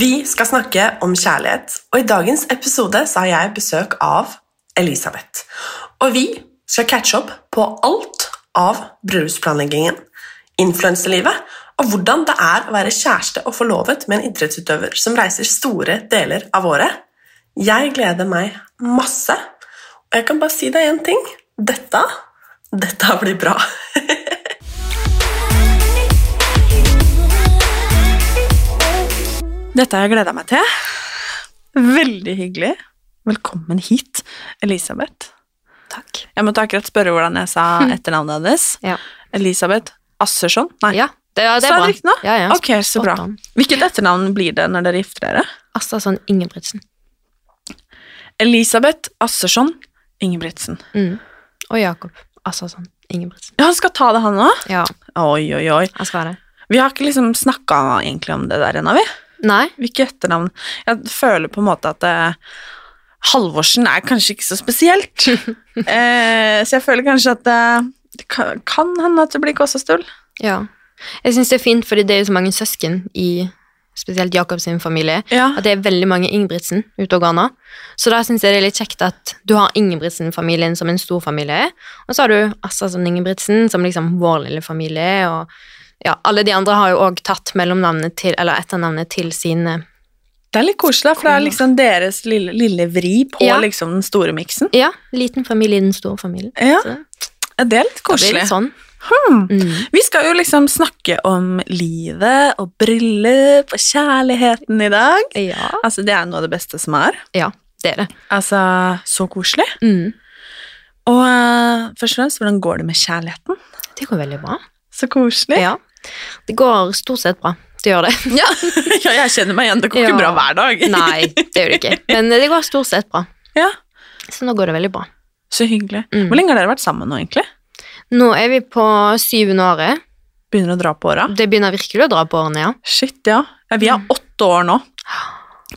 Vi skal snakke om kjærlighet, og i dagens episode så har jeg besøk av Elisabeth. Og vi skal catche opp på alt av bryllupsplanleggingen, influenselivet og hvordan det er å være kjæreste og forlovet med en idrettsutøver som reiser store deler av året. Jeg gleder meg masse, og jeg kan bare si deg én ting. Dette, dette blir bra. Dette har jeg gleda meg til. Veldig hyggelig. Velkommen hit, Elisabeth. Takk. Jeg måtte akkurat spørre hvordan jeg sa etternavnet hennes. Ja. Elisabeth Assersson? Nei. Ja, det, ja, det er bra. riktig? Ja, ja. Ok, så bra. Hvilket etternavn blir det når dere gifter dere? Assersson Ingebrigtsen. Elisabeth Assersson Ingebrigtsen. Mm. Og Jakob Assersson Ingebrigtsen. Ja, han skal ta det, han òg? Ja, Oi, oi, oi. jeg skal det. Vi har ikke liksom snakka egentlig om det der ennå, vi. Nei, Hvilke etternavn? Jeg føler på en måte at eh, Halvorsen er kanskje ikke så spesielt. eh, så jeg føler kanskje at eh, det kan, kan hende at det blir Kåssastøl. ja. Jeg syns det er fint, fordi det er jo så mange søsken i spesielt Jakobs familie. Ja. At det er veldig mange Ingebrigtsen ute og ganer. Så da syns jeg det er litt kjekt at du har Ingebrigtsen-familien som en stor familie, og så har du Assa som Ingebrigtsen som liksom vår lille familie, og ja, alle de andre har jo òg tatt mellomnavnet til, eller etternavnet til sine Det er litt koselig, for det er liksom deres lille, lille vri på Ja. liksom den store miksen. Ja, liten familie i den store familien. Ja, Så det er litt det koselig. litt sånn. Hmm. Mm. Vi skal jo liksom snakke om livet og bryllup og kjærligheten i dag. Ja. Altså, det er noe av det beste som er. ja, det er det. Altså, så koselig. Mm. Og uh, først og fremst, hvordan går det med kjærligheten? Det går veldig bra. Så koselig. Ja. Det går stort sett bra. Det gjør det. Ja, jeg kjenner meg igjen. Det går Ja. ikke bra hver dag. Nei, det gjør det ikke. Men det går stort sett bra. Ja, Så nå går det veldig bra. Så hyggelig. Mm. Hvor lenge har dere vært sammen nå, egentlig? Nå er vi på syvende året. Begynner å dra på åra? Det begynner virkelig å dra på årene, ja. Shit, ja. ja. Vi har Mm. åtte år nå.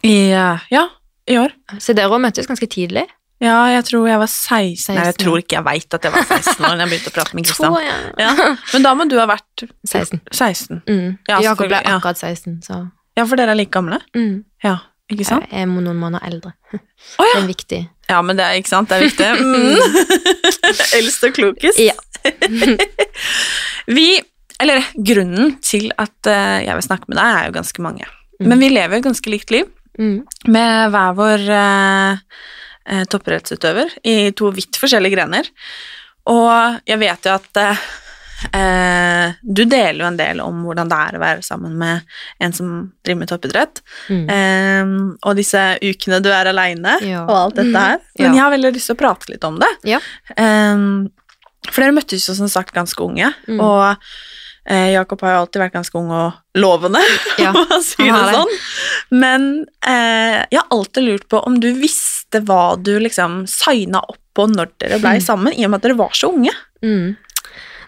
I, eh, ja, i år. Så dere òg møttes ganske tidlig. Ja, jeg tror jeg var 16. Nei, jeg tror ikke jeg veit at jeg var 16 år da jeg begynte å prate med Kristian. Ja. Ja. Men da må du ha vært 16. 16. Mm. Ja, Jakob ble akkurat 16, så Ja, for dere er like gamle? mm. Ja, ikke sant? Jeg er noen måneder eldre. Å Det er viktig. Ja, men det er ikke sant, det er viktig. Mm. Eldst og klokest. Ja. Vi, eller grunnen til at eh, jeg vil snakke med deg, er jo ganske mange. Mm. Men vi lever et ganske likt liv, Mm. med hver vår eh, eh, toppidrettsutøver i to vidt forskjellige grener. Og jeg vet jo at eh, eh, du deler jo en del om hvordan det er å være sammen med en som driver med toppidrett. Mm. Eh, og disse ukene du er aleine, Ja. og alt dette her. Men Ja. jeg har veldig lyst til å prate litt om det. Ja. Um, for dere møttes jo som sagt ganske unge, Mm. og eh, Jakob har jo alltid vært ganske ung og lovende, Ja, om man sier det. sånn. Men eh, jeg har alltid lurt på om du visste hva du liksom signa opp på når dere blei Mm. sammen, i og med at dere var så unge. Mm.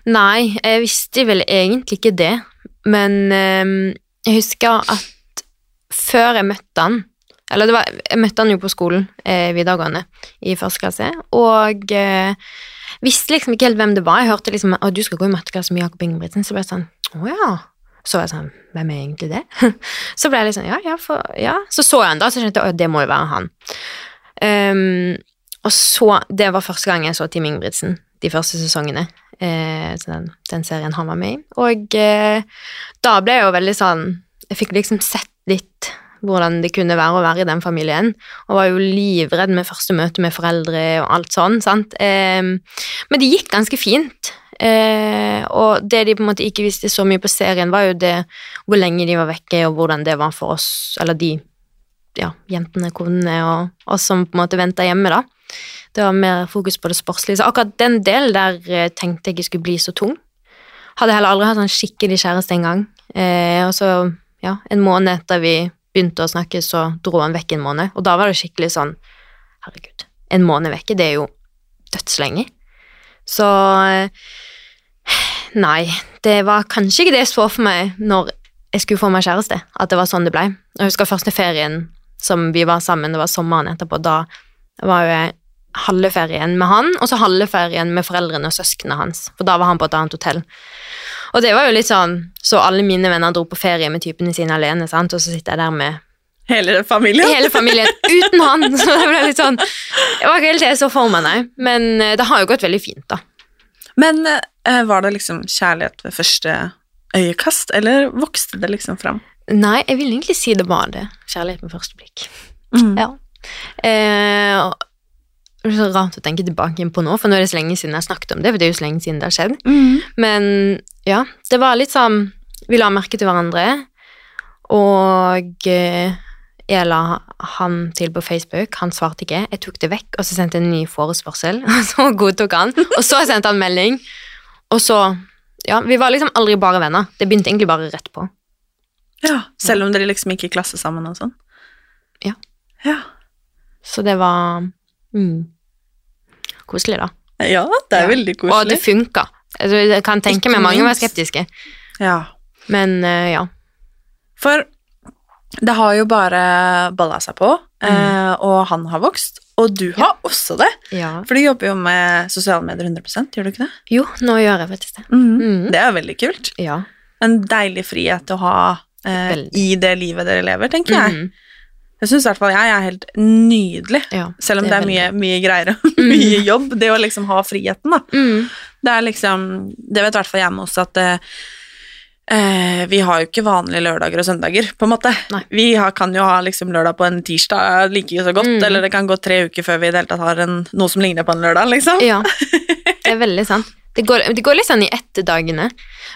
Nei, jeg visste vel egentlig ikke det, men øh, jeg husker at før jeg møtte han Eller det var, jeg møtte han jo på skolen, eh, videregående, i første klasse, og øh, visste liksom ikke helt hvem det var. Jeg hørte liksom at du skal gå i matteklasse med Jakob Ingebrigtsen, så ble jeg sånn Å ja. Så var jeg sånn Hvem er egentlig det? så ble jeg sånn Ja, ja, for, ja. Så så jeg han da, så skjønte jeg at det må jo være han. Ehm, og så Det var første gang jeg så Team Ingebrigtsen de første sesongene. Uh, den, den serien han var med i. Og uh, da ble jeg jo veldig sånn Jeg fikk liksom sett litt hvordan det kunne være å være i den familien. Og var jo livredd med første møte med foreldre og alt sånn, sant. Um, men det gikk ganske fint. Uh, og det de på en måte ikke visste så mye på serien, var jo det hvor lenge de var vekke, og hvordan det var for oss, eller de ja, jentene, konene og oss som på en måte venta hjemme, da. Det var mer fokus på det sportslige. Så akkurat den delen der eh, tenkte jeg ikke skulle bli så tung. Hadde heller aldri hatt sånn skikkelig kjæreste engang. Eh, og så, ja, en måned etter vi begynte å snakke, så dro han vekk en måned. Og da var det skikkelig sånn Herregud, en måned vekke, det er jo dødslenge. Så eh, Nei, det var kanskje ikke det jeg så for meg når jeg skulle få meg kjæreste, at det var sånn det ble. Jeg husker første ferien som vi var sammen, det var sommeren etterpå, da var jo jeg halve ferien med han, og så halve ferien med foreldrene og søsknene hans, for da var han på et annet hotell. Og det var jo litt sånn, så alle mine venner dro på ferie med typene sine alene, sant, og så sitter jeg der med Hele familien? Hele familien, uten han! Så det ble litt sånn Det var ikke helt det jeg så for meg, nei. Men eh, det har jo gått veldig fint, da. Men eh, var det liksom kjærlighet ved første øyekast, eller vokste det liksom fram? Nei, jeg vil egentlig si det var det. Kjærlighet med første blikk. Mm. Ja. Eh, det er så rart å tenke tilbake på nå, for nå er det så lenge siden jeg snakket om det, for det er jo så lenge siden det har skjedd. Mm. Men ja, det var litt sånn Vi la merke til hverandre, og eh, jeg la han til på Facebook. Han svarte ikke. Jeg tok det vekk, og så sendte jeg en ny forespørsel, og så godtok han. Og så sendte han melding, og så Ja, vi var liksom aldri bare venner. Det begynte egentlig bare rett på. Ja, Selv om dere liksom gikk i klasse sammen og sånn? Ja. Ja. Så det var mm, koselig, da. Ja, det er Ja. veldig Og det koselig. funka. Altså, jeg kan tenke meg mange var skeptiske, Ja. men uh, ja. For det har jo bare balla seg på, eh, og han har vokst. Og du har også det, ja. for du jobber jo med sosiale medier 100% gjør du ikke det? Jo, nå gjør jeg faktisk det. Mm. Mm. Det er veldig kult. Ja. En deilig frihet å ha eh, i det livet dere lever, tenker jeg. Mhm. Jeg syns i hvert fall jeg er helt nydelig, ja. selv om det er, veldig mye, mye greier og mye jobb. Det å liksom ha friheten, da. Mm. Det er liksom Det vet i hvert fall jeg med oss at eh, eh, vi har jo ikke vanlige lørdager og søndager, på en måte. Nei. Vi har, kan jo ha liksom lørdag på en tirsdag like så godt, Mm. eller det kan gå tre uker før vi i det hele tatt har en, noe som ligner på en lørdag, liksom. Ja, det er veldig sant. Det går, det går litt sånn i etterdagene.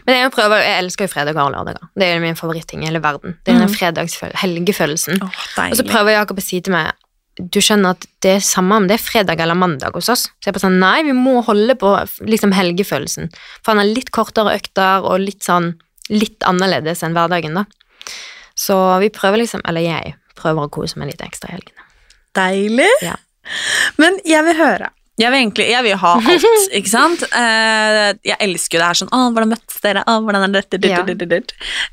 Men jeg, prøver, jeg elsker jo fredager og lørdager. Det er min favoritting i hele verden. Det er den fredagsføl- helgefølelsen. Oh, Og så prøver Jakob å si til meg du skjønner at det er samme om det er fredag eller mandag hos oss. Så jeg bare sånn, nei, vi må holde på liksom helgefølelsen. For han har litt kortere økter og litt sånn litt annerledes enn hverdagen, da. Så vi prøver liksom, eller jeg prøver å kose meg litt ekstra i helgene. Deilig. Ja. Men jeg vil høre. Jeg vil egentlig jeg vil ha alt, ikke sant? Eh, jeg elsker jo det her sånn Å, hvordan møttes dere? Å, hvordan er dette? Ja.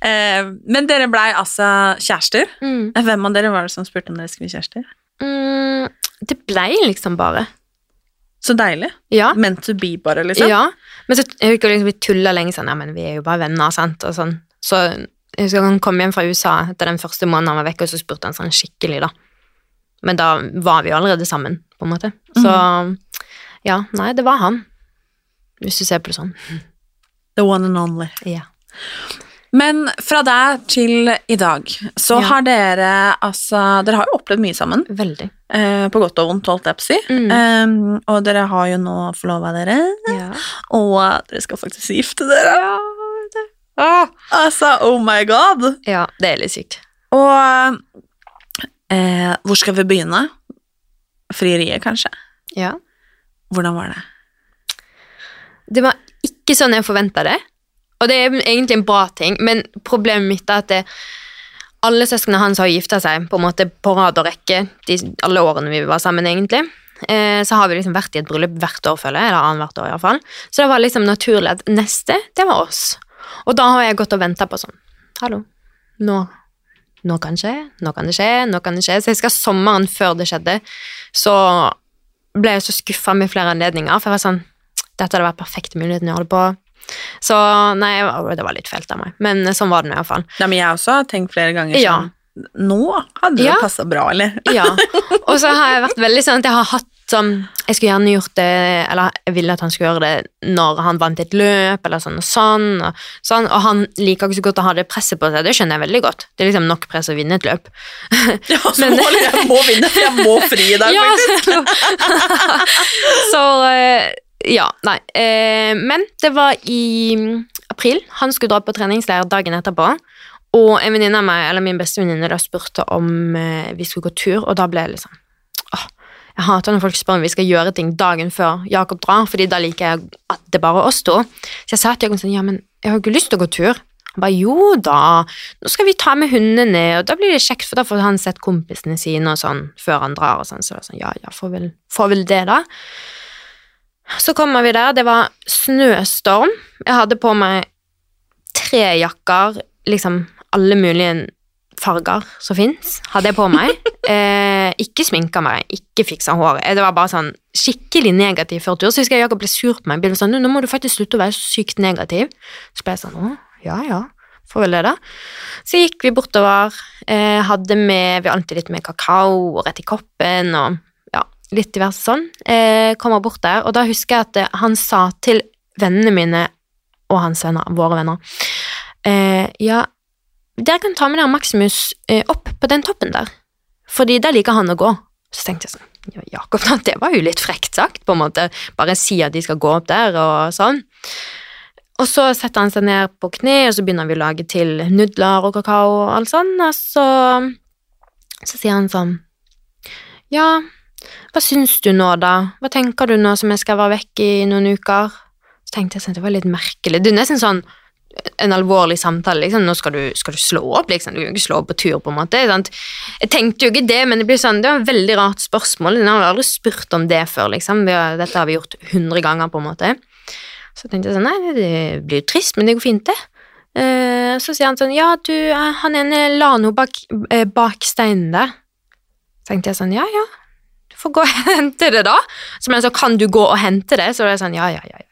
Eh, men dere blei altså kjærester. Mm. Hvem av dere var det som spurte om dere skulle bli kjærester? Mm, det blei liksom bare. Så deilig. Ja. Meant to be, bare, liksom. Ja, men så jeg husker liksom vi tulla lenge sånn, ja, men vi er jo bare venner, sant, og sånn. Så jeg husker han kom hjem fra USA etter den første måneden han var vekk, og så spurte han sånn skikkelig, da. Men da var vi jo allerede sammen, på en måte. Så ja, nei, det var han. Hvis du ser på det sånn. The one and only. Ja. Men fra der til i dag, så Ja. har dere altså Dere har jo opplevd mye sammen, Veldig. eh, på godt og vondt, holdt jeg på å si. Mm. Um, og dere har jo nå forlova dere, Ja. og dere skal faktisk gifte dere. Ah, altså, oh my god! ja, det er litt sykt. Og eh, hvor skal vi begynne? Frieriet, kanskje? Ja. Hvordan var det? Det var ikke sånn jeg forventa det. Og det er egentlig en bra ting, men problemet mitt er at det, alle søsknene hans har gifta seg på en måte på rad og rekke de, alle årene vi var sammen, egentlig. Eh, så har vi liksom vært i et bryllup hvert år, føler jeg, eller annethvert år iallfall. Så det var liksom naturlig at neste, det var oss. Og da har jeg gått og venta på sånn Hallo, nå, nå kan det skje, nå kan det skje, nå kan det skje. Så jeg skal sommeren før det skjedde, så ble jeg så skuffa med flere anledninger, for jeg var sånn dette hadde vært perfekte muligheten å gjøre det på. Så nei, det var litt feilt av meg, men sånn var det nå iallfall. Nei, men jeg også har tenkt flere ganger Ja. sånn Nå hadde det Ja. passa bra, eller? Ja. Og så har jeg vært veldig sånn at jeg har hatt Sånn, jeg skulle gjerne gjort det, eller jeg ville at han skulle gjøre det når han vant et løp, eller sånn og sånn, og, sånn, og han liker ikke så godt å ha det presset på seg, det skjønner jeg veldig godt. Det er liksom nok press å vinne et løp. Ja, så må, jeg må vinne, for jeg må fri i dag, Ja, faktisk. så eh, ja, nei. Eh, men det var i april. Han skulle dra på treningsleir dagen etterpå. Og en venninne av meg, eller min beste venninne spurte om eh, vi skulle gå tur, og da ble jeg liksom Jeg hater når folk spør om vi skal gjøre ting dagen før Jakob drar, fordi da liker jeg at det bare er oss to. Så jeg sa til Jakob sånn, ja, men jeg har jo ikke lyst til å gå tur. Han bare jo da, nå skal vi ta med hundene og da blir det kjekt, for da får han sett kompisene sine og sånn før han drar og sånn, så var sånn, ja, ja, får vel, får vel det da. Så kommer vi der, det var snøstorm. Jeg hadde på meg tre jakker, liksom alle mulige farger som fins, hadde jeg på meg. Eh, ikke sminka meg, ikke fiksa håret. Det var bare sånn skikkelig negativ før tur. Så husker jeg Jakob ble sur på meg. Ble sånn, nå må du faktisk slutte å være så sykt negativ. Så ble jeg sånn, å, ja, ja. Får vel det, da. Så gikk vi bortover. Eh, hadde med Vi alltid litt med kakao og rett i koppen og ja, litt diverse sånn. Eh, kommer bort der, og da husker jeg at eh, han sa til vennene mine og hans venner, våre venner eh, Ja, dere kan ta med dere Maximus eh, opp på den toppen der, fordi der liker han å gå. Så tenkte jeg sånn ja, Jakob, det var jo litt frekt sagt, på en måte. Bare si at de skal gå opp der, og sånn. Og så setter han seg ned på kne, og så begynner vi å lage til nudler og kakao og alt sånn, og så, så sier han sånn Ja, hva syns du nå, da? Hva tenker du nå som jeg skal være vekk i noen uker? Så tenkte jeg sånn, det var litt merkelig. Det er nesten sånn en alvorlig samtale. liksom, Nå skal du, skal du slå opp, liksom. Du kan ikke slå opp på tur, på en måte. Sant? Jeg tenkte jo ikke det, men det blir sånn, det var et veldig rart spørsmål. Jeg har aldri spurt om det før, liksom. Har, dette har vi gjort hundre ganger, på en måte. Så tenkte jeg sånn, nei, det blir jo trist, men det går fint, det. Eh, så sier han sånn, ja, du, han ene la noe bak, eh, bak steinen der. Så tenkte jeg sånn, ja, ja, du får gå og hente det, da. Så men sånn, kan du gå og hente det? Så var er sånn, ja, ja. ja.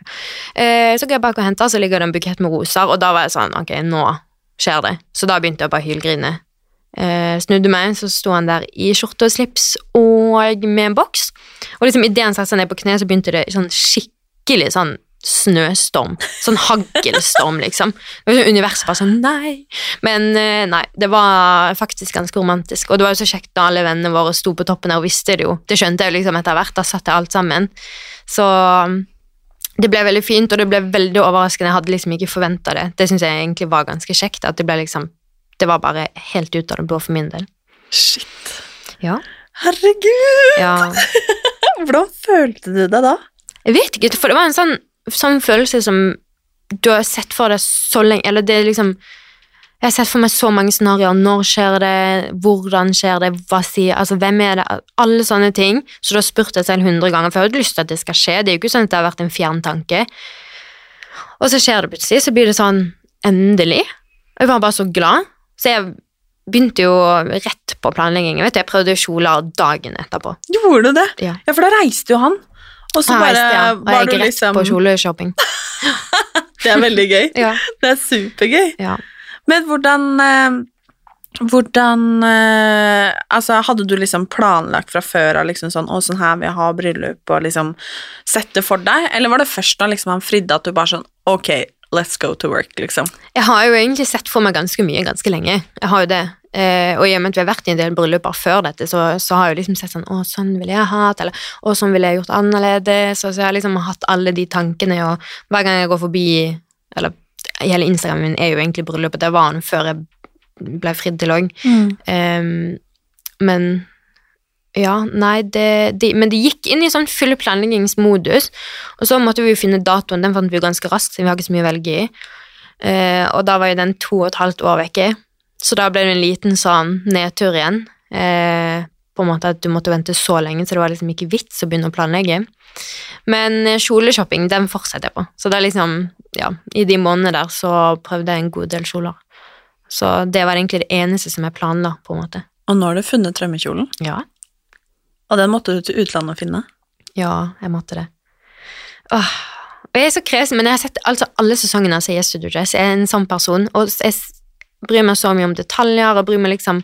Eh, så går jeg bak og henter, så ligger det en bukett med roser, og da var jeg sånn, ok, nå skjer det. Så da begynte jeg bare å hylgrine. Eh, snudde meg, så sto han der i skjorte og slips og med en boks. Og liksom idet han satte seg ned på kne, så begynte det sånn skikkelig sånn snøstorm. Sånn haglstorm, liksom. Det var Universet bare sånn Nei. Men eh, nei, det var faktisk ganske romantisk. Og det var jo så kjekt da alle vennene våre sto på toppen der og visste det jo. Det skjønte jeg jo liksom etter hvert. Da satt jeg alt sammen. Så det ble veldig fint, og det ble veldig overraskende. Jeg hadde liksom ikke forventa det. Det syns jeg egentlig var ganske kjekt. At det ble liksom Det var bare helt ut av det blå for min del. Shit. Ja. Herregud! ja. Hvordan følte du deg da? Jeg vet ikke, for det var en sånn, sånn følelse som du har sett for deg så lenge Eller det er liksom Jeg har sett for meg så mange scenarioer. Når skjer det? Hvordan skjer det? Hva sier Altså, hvem er det? Alle sånne ting. Så du har spurt deg selv hundre ganger, for jeg har jo lyst til at det skal skje. Det er jo ikke sånn at det har vært en fjern tanke. Og så skjer det plutselig, så blir det sånn Endelig. Jeg var bare så glad. Så jeg begynte jo rett på planleggingen. Jeg du. jeg prøvde kjoler dagen etterpå. Gjorde du det? Ja. Ja, for da reiste jo han. Og så bare ja. Og var du rett liksom på kjoleshopping. Det er veldig gøy. Ja. Det er supergøy. Ja. Men hvordan eh, hvordan eh, Altså, hadde du liksom planlagt fra før av liksom sånn Å, sånn her vil jeg ha bryllup, og liksom sette for deg? Eller var det først da liksom han fridde at du bare sånn Ok, let's go to work, liksom? Jeg har jo egentlig sett for meg ganske mye ganske lenge. Jeg har jo det. Eh, og i og med at vi har vært i en del brylluper før dette, så, så har jeg liksom sett sånn Å, sånn ville jeg hatt, eller Å, sånn ville jeg gjort annerledes. Og så jeg har liksom hatt alle de tankene, og hver gang jeg går forbi Eller hele Instagramen min er jo egentlig bryllupet. Det var den før jeg ble fridd til òg. men ja, nei, det, de, men det gikk inn i sånn full planleggingsmodus, og så måtte vi jo finne datoen, den fant vi jo ganske raskt, siden vi har ikke så mye å velge i. Eh, og da var jo den to og et halvt år vekke, så da ble det en liten sånn nedtur igjen. Eh, på en måte at du måtte vente så lenge, så det var liksom ikke vits å begynne å planlegge. Men eh, kjoleshopping, den fortsetter jeg på. Så det er liksom, ja, i de månedene der så prøvde jeg en god del kjoler. Så det var egentlig det eneste som jeg planla, på en måte. Og nå har du funnet drømmekjolen, Ja, og den måtte du til utlandet å finne. ja, jeg måtte det. Åh, og jeg er så kresen, men jeg har sett altså, alle sesongene av Yes to Do Dress. Jeg er en sånn person, og jeg bryr meg så mye om detaljer, og bryr meg liksom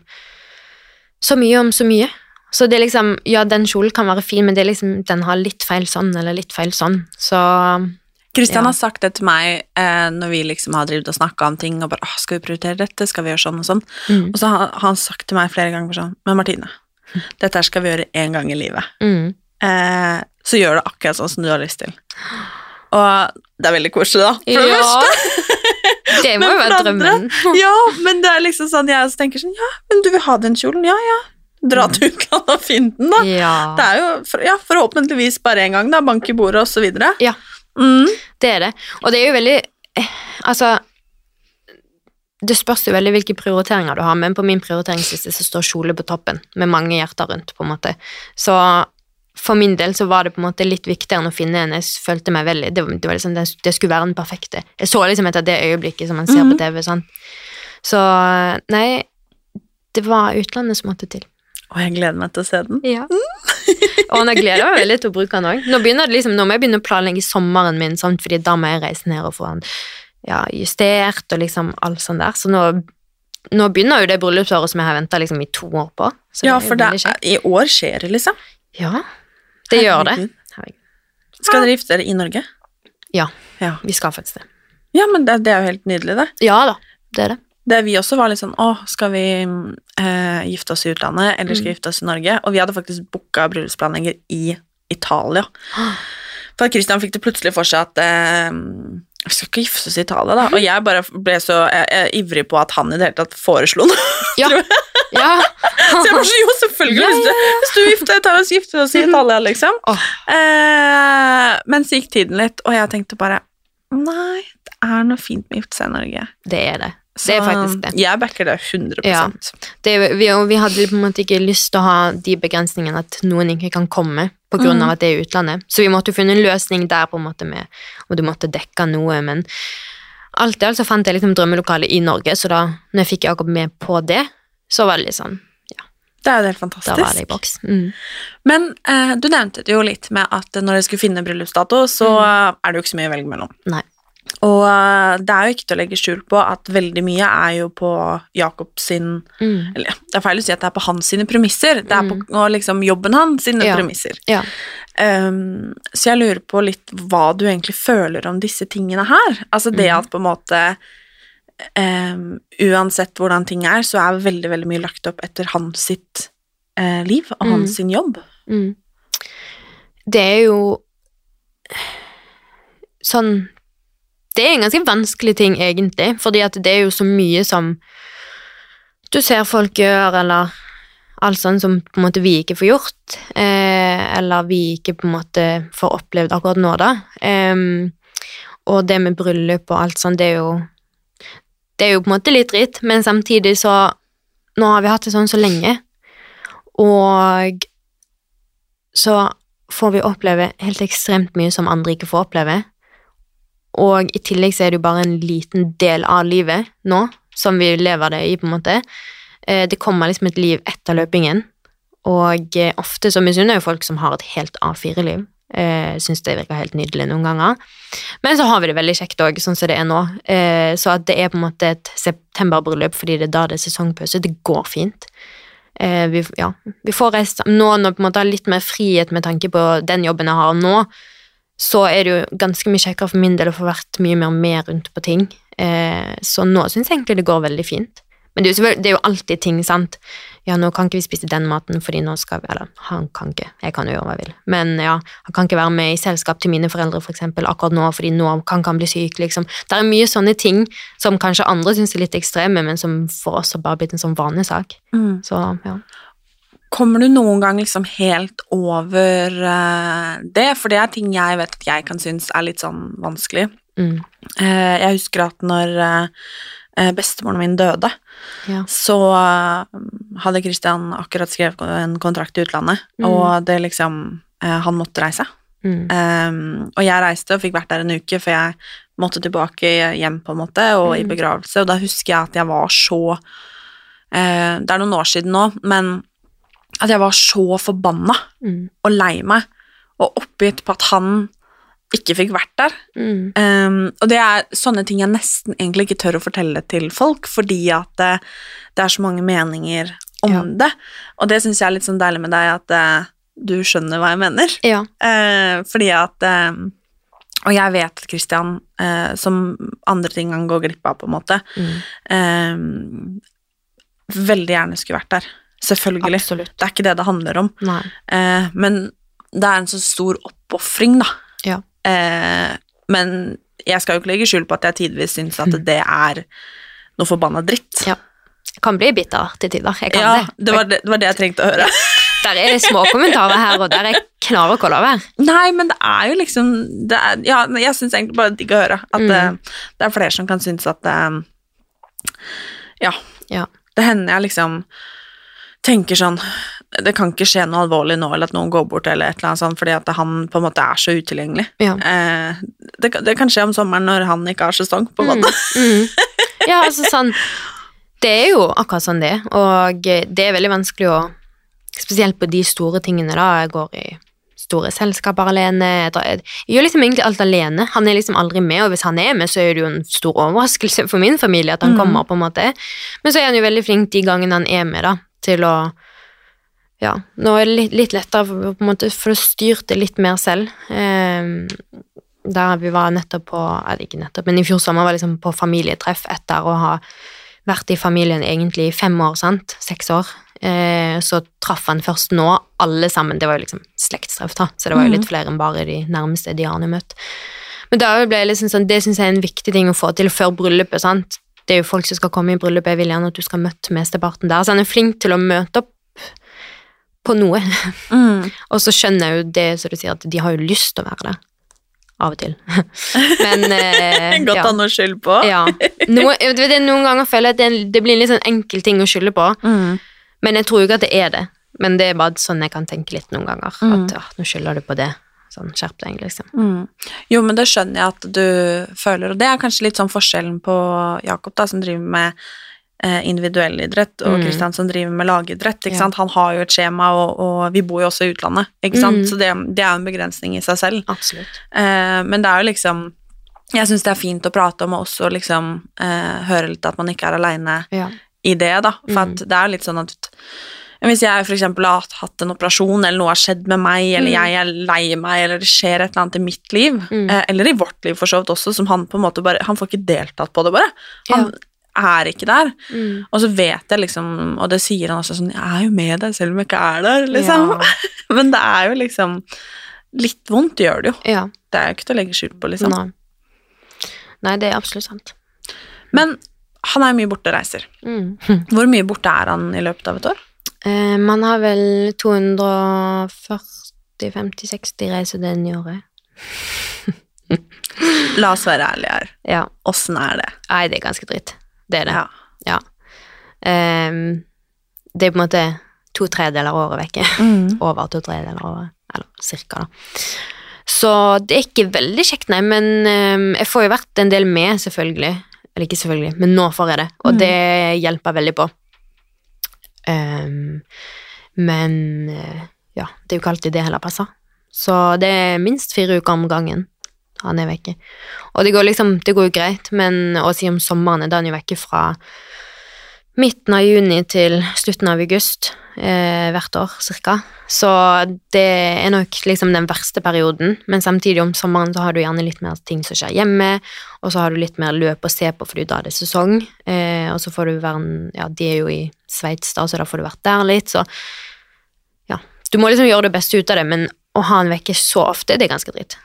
så mye om så mye. Så det er liksom, ja, den kjolen kan være fin, men det er liksom, den har litt feil sånn, eller litt feil sånn. Så Kristian Ja. har sagt det til meg eh, når vi liksom har drevet og snakka om ting, og bare Åh, 'Skal vi prioritere dette? Skal vi gjøre sånn og sånn?' Mm. Og så har har han sagt til meg flere ganger sånn 'Men Martine, dette her skal vi gjøre én gang i livet. mm. Eh, så gjør det akkurat sånn som du har lyst til.' Og det er veldig koselig, da. For det Ja. første. Det må jo være drømmen. Ja, men det er liksom sånn jeg tenker sånn Ja, men du vil ha den kjolen? Ja, ja. Dra til utlandet og finn den, da. Ja. Det er jo ja, forhåpentligvis bare én gang, da. Bank i bordet, og så videre. Ja. Mm. Det er det. Og det er jo veldig eh, Altså Det spørs jo veldig hvilke prioriteringer du har, men på min prioriteringsliste så står kjole på toppen, med mange hjerter rundt, på en måte. Så for min del så var det på en måte litt viktigere enn å finne en. Jeg følte meg veldig Det, det var liksom det, det skulle være den perfekte. Jeg så liksom etter det øyeblikket som man ser Mhm. på TV. Sånn. Så nei, det var utlandet som måtte til. Og jeg gleder meg til å se den. Ja. og nå gleder jeg meg veldig til å bruke den òg. Nå, liksom, nå må jeg begynne å planlegge sommeren min, sånn, fordi da må jeg reise ned og få den ja, justert og liksom alt sånt der. Så nå, nå begynner jo det bryllupsåret som jeg har venta liksom, i to år på. Så Ja, for det, i år skjer det, liksom. Ja, det gjør det. Herregud. Skal dere gifte dere i Norge? Ja, Ja, vi skal faktisk det. ja men det, det er jo helt nydelig, det. Ja da, det er det. det. Vi også var litt sånn Å, skal vi eh, gifte oss i utlandet, eller skal vi gifte oss i Norge? Og vi hadde faktisk booka bryllupsplanlegger i Italia. For Christian fikk det plutselig for seg at eh, vi skal ikke gifte oss i Italia, da. Og jeg bare ble så jeg, jeg, ivrig på at han i det hele tatt foreslo noe. Ja. ja. Så jeg var så, jo, selvfølgelig, Ja, du, hvis du gifter deg, tar oss gifte oss i Italia, liksom. Oh. Eh, men så gikk tiden litt, og jeg tenkte bare Nei, det er noe fint med å gifte seg i Norge. Det er det. Det er faktisk det. Jeg backer det 100 Ja. det vi, vi hadde på en måte ikke lyst til å ha de begrensningene at noen ikke kan komme på grunn av at det er utlandet. Så vi måtte jo finne en løsning der på en måte med om du måtte dekke noe, men alt i alt så fant jeg liksom drømmelokalet i Norge, så da når jeg fikk Jakob med på det, så var det litt sånn, Det er jo helt fantastisk. da var det i boks. Mm. Men eh, du nevnte det jo litt med at når dere skulle finne bryllupsdato, så Mm. er det jo ikke så mye å velge mellom. Nei. Og eh, det er jo ikke til å legge skjul på at veldig mye er jo på Jakob sin Mm. Eller det er feil å si at det er på hans sine premisser. Det er på og liksom jobben hans sine Ja. premisser. Ja. Um, så jeg lurer på litt hva du egentlig føler om disse tingene her. Altså det at på en måte um, Uansett hvordan ting er, så er veldig, veldig mye lagt opp etter hans sitt uh, liv og Mm. hans sin jobb. Mm. Det er jo sånn Det er en ganske vanskelig ting, egentlig, fordi at det er jo så mye som du ser folk gjøre, eller alt sånt som på en måte vi ikke får gjort, eh, eller vi ikke på en måte får opplevd akkurat nå, da. Eh, og det med bryllup og alt sånt, det er jo Det er jo på en måte litt dritt, men samtidig så Nå har vi hatt det sånn så lenge, og så får vi oppleve helt ekstremt mye som andre ikke får oppleve. Og i tillegg så er det jo bare en liten del av livet nå, som vi lever det i, på en måte. Eh, Det kommer liksom et liv etter løpingen, og eh, ofte så misunner jo folk som har et helt A4-liv. Eh, Syns det virker helt nydelig noen ganger. Men så har vi det veldig kjekt òg, sånn som det er nå. Eh, Så at det er på en måte et septemberbryllup fordi det er da det er sesongpause, det går fint. Vi, ja, vi får reist Nå når på en måte har litt mer frihet med tanke på den jobben jeg har nå, så er det jo ganske mye kjekkere for min del å få vært mye mer med rundt på ting. Eh, så nå syns jeg egentlig det går veldig fint. Men det er, det er jo alltid ting, sant. Ja, nå kan ikke vi spise den maten, fordi nå skal vi Eller, han kan ikke. Jeg kan jo gjøre hva jeg vil. Men ja, han kan ikke være med i selskap til mine foreldre, for eksempel, akkurat nå, fordi nå kan han bli syk, liksom. Det er mye sånne ting som kanskje andre syns er litt ekstreme, men som for oss har bare blitt en sånn vanlig sak. Så, ja. Kommer du noen gang liksom helt over uh, det? For det er ting jeg vet at jeg kan synes er litt sånn vanskelig. Mm. Uh, jeg husker at når uh, bestemoren min døde, Ja. så hadde Christian akkurat skrevet en kontrakt i utlandet, Mm. og det liksom Han måtte reise. Mm. Um, og jeg reiste og fikk vært der en uke, for jeg måtte tilbake hjem, på en måte, og i Mm. begravelse, og da husker jeg at jeg var så Det er noen år siden nå, men at jeg var så forbanna Mm. og lei meg og oppgitt på at han ikke fikk vært der. Mm. Um, og det er sånne ting jeg nesten egentlig ikke tør å fortelle til folk, fordi at det, det er så mange meninger om det. Og det syns jeg er litt sånn deilig med deg, at uh, du skjønner hva jeg mener. Ja. Uh, fordi at uh, Og jeg vet at Christian, eh, som andre ting han går glipp av, på en måte, eh, veldig gjerne skulle vært der. Selvfølgelig. Absolutt. Det er ikke det det handler om. Eh, men det er en så stor oppofring, da. Ja. Eh, men jeg skal jo ikke legge skjul på at jeg tidvis syns at det er noe forbanna dritt. Ja. Jeg kan bli bitter til tider. Jeg kan Ja, det. det var det, det var det jeg trengte å høre. Der er små kommentarer her og der å la være. Nei, men det er jo liksom det er, Ja, jeg syns egentlig bare digg å høre at Mm. det, det er flere som kan synes at eh, Ja. Ja. Det hender jeg liksom tenker sånn Det kan ikke skje noe alvorlig nå, eller at noen går bort, eller et eller annet sånt, fordi at han på en måte er så utilgjengelig. Ja. Eh, det, det kan skje om sommeren når han ikke har sesong, på en måte. Mm. Ja, altså sånn Det er jo akkurat sånn det er, og det er veldig vanskelig å Spesielt på de store tingene, da. Jeg går i store selskaper alene. Jeg, gjør liksom egentlig alt alene. Han er liksom aldri med, og hvis han er med, så er det jo en stor overraskelse for min familie at han mm. kommer, på en måte. Men så er han jo veldig flink de gangene han er med, da, til å Ja, nå er det litt, litt lettere for, på en måte, for å styre det litt mer selv. Eh, der vi var nettopp på Eller ikke nettopp, men i fjor sommer var liksom på familietreff etter å ha vært i familien egentlig i fem år, sant? Seks år. Eh, så traff han først nå alle sammen. Det var jo liksom slektstreff, da, så det var jo litt flere enn bare de nærmeste de har møtt. Men da ble jeg liksom sånn, det syns jeg er en viktig ting å få til før bryllupet. sant? Det er jo folk som skal komme i bryllupet, jeg vil gjerne at du skal møte mesteparten der. Så han er flink til å møte opp på noe. Mm. Og så skjønner jeg jo det som du sier, at de har jo lyst til å være det. Av og til. Men eh, Godt ja. å skylde på. Ja. Noe, det, noen ganger føler jeg at det, det blir en litt sånn enkel ting å skylde på, Mm. men jeg tror jo ikke at det er det. Men det er bare sånn jeg kan tenke litt noen ganger. Mm. At ja, nå skylder du på det. Sånn, skjerp deg, liksom. Mm. Jo, men det skjønner jeg at du føler, og det er kanskje litt sånn forskjellen på Jakob, da, som driver med eh, individuell idrett, og Mm. Kristian som driver med lagidrett. Ikke Ja. sant? Han har jo et skjema, og, og vi bor jo også i utlandet, ikke sant? Mm. så det, det er jo en begrensning i seg selv. Absolutt. Eh, men det er jo liksom Jeg syns det er fint å prate om, og også liksom eh, høre litt at man ikke er aleine Ja. i det, da. For Mm. det er litt sånn at hvis jeg eksempel har hatt en operasjon, eller noe har skjedd med meg, eller Mm. jeg er lei meg, eller det skjer et eller annet i mitt liv, Mm. eh, eller i vårt liv for så vidt også, som han på en måte bare Han får ikke deltatt på det, bare. Han er ikke der. Mm. Og så vet jeg liksom, og det sier han også sånn Jeg er jo med deg selv om jeg ikke er der, liksom. Ja. Men det er jo liksom Litt vondt gjør det jo. ja. Det er jo ikke til å legge skjul på, liksom. Nei. Nei, det er absolutt sant. Men han er jo mye borte og reiser. Mm. Hvor mye borte er han i løpet av et år? Eh, man har vel 240-50-60 reisedøgn i året. La oss være ærlige her. Ja. Åssen er det? Nei, det er ganske dritt. Det er det. Ja. Ja. Ehm, det er på en måte to tredeler av året vekke. Mm. Over to tredeler av året. Eller cirka, da. Så det er ikke veldig kjekt, nei, men ehm, jeg får jo vært en del med, selvfølgelig. Eller ikke selvfølgelig, men nå får jeg det, og Mm. det hjelper veldig på. Ehm, men eh, ja, det er jo ikke alltid det heller passer. Så det er minst fire uker om gangen han er vekke. Og det går liksom, det går jo greit, men å si om sommeren er han jo vekke fra midten av juni til slutten av august eh, hvert år, cirka. Så det er nok liksom den verste perioden, men samtidig om sommeren så har du gjerne litt mer ting som skjer hjemme, og så har du litt mer løp å se på fordi da er det sesong, eh, og så får du være ja, de er jo i Sveits da, så da får du vært der litt, så ja, du må liksom gjøre det beste ut av det, men å ha han vekke så ofte, det er ganske dritt.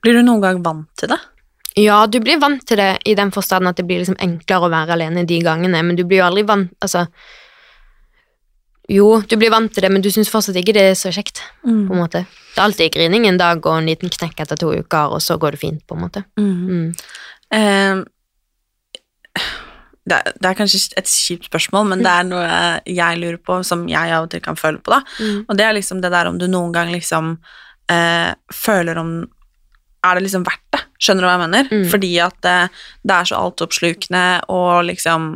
Blir du noen gang vant til det? Ja, du blir vant til det i den forstand at det blir liksom enklere å være alene de gangene, men du blir jo aldri vant Altså Jo, du blir vant til det, men du syns fortsatt ikke det er så kjekt, på en måte. Det er alltid grining en dag og en liten knekk etter to uker, og så går det fint, på en måte. Mm. Eh, det, det er kanskje et kjipt spørsmål, men det er noe jeg lurer på, som jeg av og til kan føle på, da. Mm. Og det er liksom det der om du noen gang liksom eh, føler om Er det liksom verdt det? Skjønner du hva jeg mener? Mm. Fordi at det, det er så altoppslukende, og liksom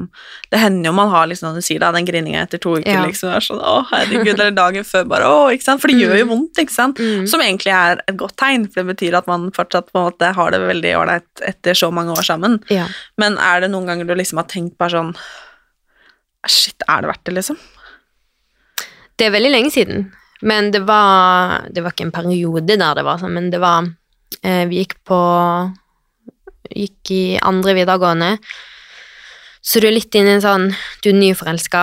Det hender jo man har liksom, som du sier da, den grininga etter to uker, Ja. liksom. Er sånn, å, herregud, eller dagen før, bare å, ikke sant? For det gjør jo Mm. vondt, ikke sant? Mm. Som egentlig er et godt tegn, for det betyr at man fortsatt på en måte har det veldig ålreit etter så mange år sammen. Ja. Men er det noen ganger du liksom har tenkt bare sånn Shit, er det verdt det, liksom? Det er veldig lenge siden, men det var, det var ikke en periode der det var sånn, men det var Vi gikk på Gikk i andre videregående, så du er litt inne i en sånn Du er nyforelska,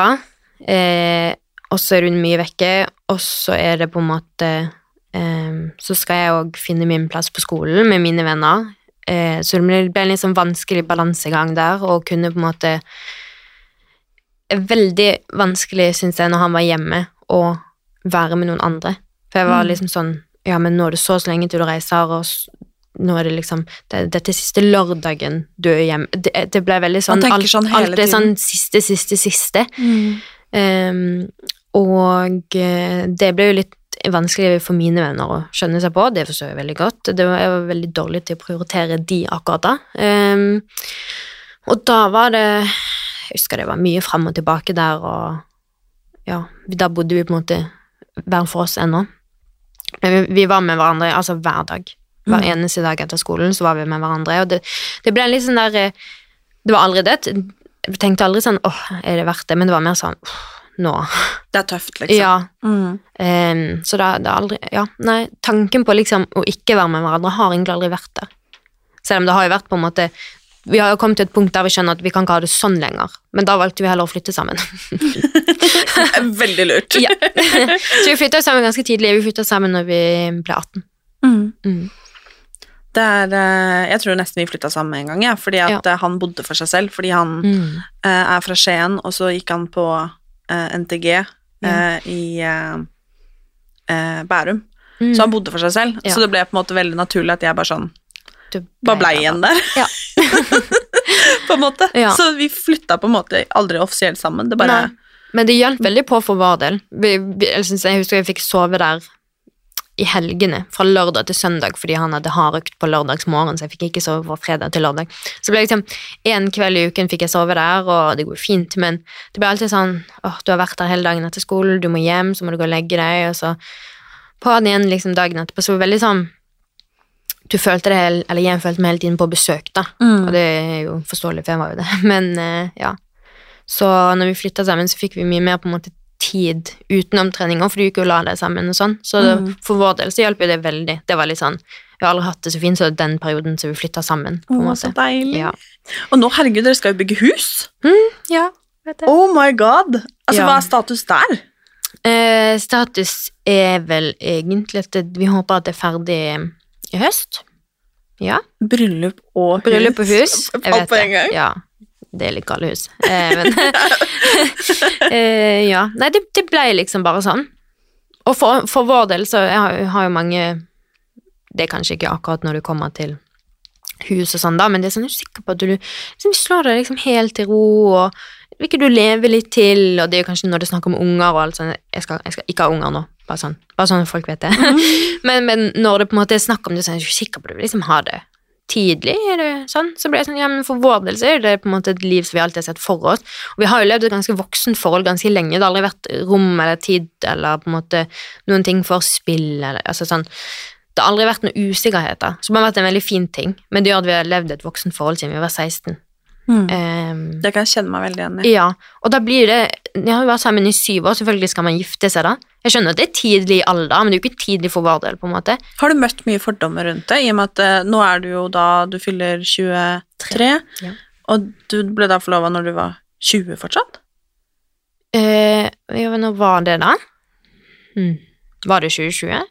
eh, og så er du mye vekke, og så er det på en måte eh, Så skal jeg òg finne min plass på skolen med mine venner, eh, så det ble, ble en litt sånn vanskelig balansegang der, og kunne på en måte Veldig vanskelig, syns jeg, når han var hjemme, å være med noen andre. For jeg var Mm. liksom sånn Ja, men nå er det så så lenge til du reiser, og nå er det liksom det, Dette er siste lørdagen du er hjemme. Det, det ble veldig sånn alt, sånn alt er sånn siste, siste, siste. Ehm, og eh, det ble jo litt vanskelig for mine venner å skjønne seg på, det forstår jeg veldig godt. Det var, jeg var veldig dårlig til å prioritere de akkurat da. Um, og da var det Jeg husker det var mye fram og tilbake der, og ja, da bodde vi på en måte hver for oss ennå. Vi var med hverandre altså hver dag. Hver Mm. eneste dag etter skolen så var vi med hverandre, og det, det ble litt sånn der eh, Det var aldri det. Jeg tenkte aldri sånn åh, er det verdt det? Men det var mer sånn nå. Det er tøft, liksom. Ja. Mm. Um, så det, det er aldri Ja, nei, tanken på liksom å ikke være med hverandre har egentlig aldri vært der. Selv om det har jo vært på en måte Vi har kommet til et punkt der vi skjønner at vi kan ikke ha det sånn lenger, men da valgte vi heller å flytte sammen. Veldig lurt. ja. Så vi flytta sammen ganske tidlig. Vi flytta sammen når vi ble 18. Mm. Mm. Det er, eh, jeg tror nesten vi flytta sammen en gang, ja, fordi at ja. han bodde for seg selv. Fordi han Mm. eh, er fra Skien, og så gikk han på eh, NTG eh, i eh, eh, Bærum. Mm. Så han bodde for seg selv. Ja. Så det ble på en måte veldig naturlig at jeg bare sånn Bare blei igjen der. Ja. på en måte. Ja. Så vi flytta på en måte aldri offisielt sammen. Det bare. Men det hjalp veldig på for vår del. Jeg, husker jeg fikk sove der i helgene, fra lørdag til søndag, fordi han hadde hardøkt på lørdagsmorgen, så jeg fikk ikke sove fra fredag til lørdag. Så ble liksom en kveld i uken fikk jeg sove der, og det går fint, men det ble alltid sånn åh, du har vært der hele dagen etter skolen, du må hjem, så må du gå og legge deg, og så på den igjen liksom dagen etterpå, så var det veldig sånn du følte det, hele- eller følte meg hele tiden på besøk, da. Mm. Og det er jo forståelig, for jeg var jo det. Men eh, ja. Så når vi flytta sammen, så fikk vi mye mer på en måte tid utenom treninger, for du gikk jo og la deg sammen og sånn. Så det, Mm. for vår del så hjalp jo det veldig. Det var litt sånn Vi har aldri hatt det så fint så den perioden som vi flytta sammen. på en måte. så deilig. Ja. Og nå, herregud, dere skal jo bygge hus! ja, vet jeg. Oh my god! Altså, Ja. hva er status der? Eh, status er vel egentlig at vi håper at det er ferdig i høst. Ja. Bryllup og hus. Bryllup og hus. Jeg Alt vet på en gang. Ja. Det er litt gale hus. Eh, men eh, Ja. Nei, det, det ble liksom bare sånn. Og for, for vår del så jeg har, har jo mange Det er kanskje ikke akkurat når du kommer til hus og sånn, da, men det er sånn, jeg er sikker på at du liksom, slår deg liksom helt til ro, og vil ikke du leve litt til, og det er jo kanskje når det er snakk om unger og alt sånt jeg skal, jeg skal ikke ha unger nå, bare sånn, bare sånn at folk vet det. men, men når det på en måte er snakk om det, så er jeg ikke sikker på at du liksom ha det tidlig, er det sånn? Så ble jeg sånn, ja, men for vår del så er det på en måte et liv som vi alltid har sett for oss. Og vi har jo levd et ganske voksent forhold ganske lenge. Det har aldri vært rom eller tid eller på en måte noen ting for spill eller altså sånn. Det har aldri vært noen usikkerheter, som har vært en veldig fin ting. Men det gjør at vi har levd et voksent forhold siden vi var 16. Mm. Um, Det kan jeg kjenne meg veldig igjen i. ja, og da blir det Jeg har jo vært sammen i syv år, selvfølgelig skal man gifte seg da. Jeg skjønner at det er tidlig i alder, men det er jo ikke tidlig for vår del, på en måte. Har du møtt mye fordommer rundt det, i og med at eh, nå er du jo da Du fyller 23, Ja. og du ble da forlova når du var 20 fortsatt? Eh, ja, men når var det, da? Hmm. Var det 2020?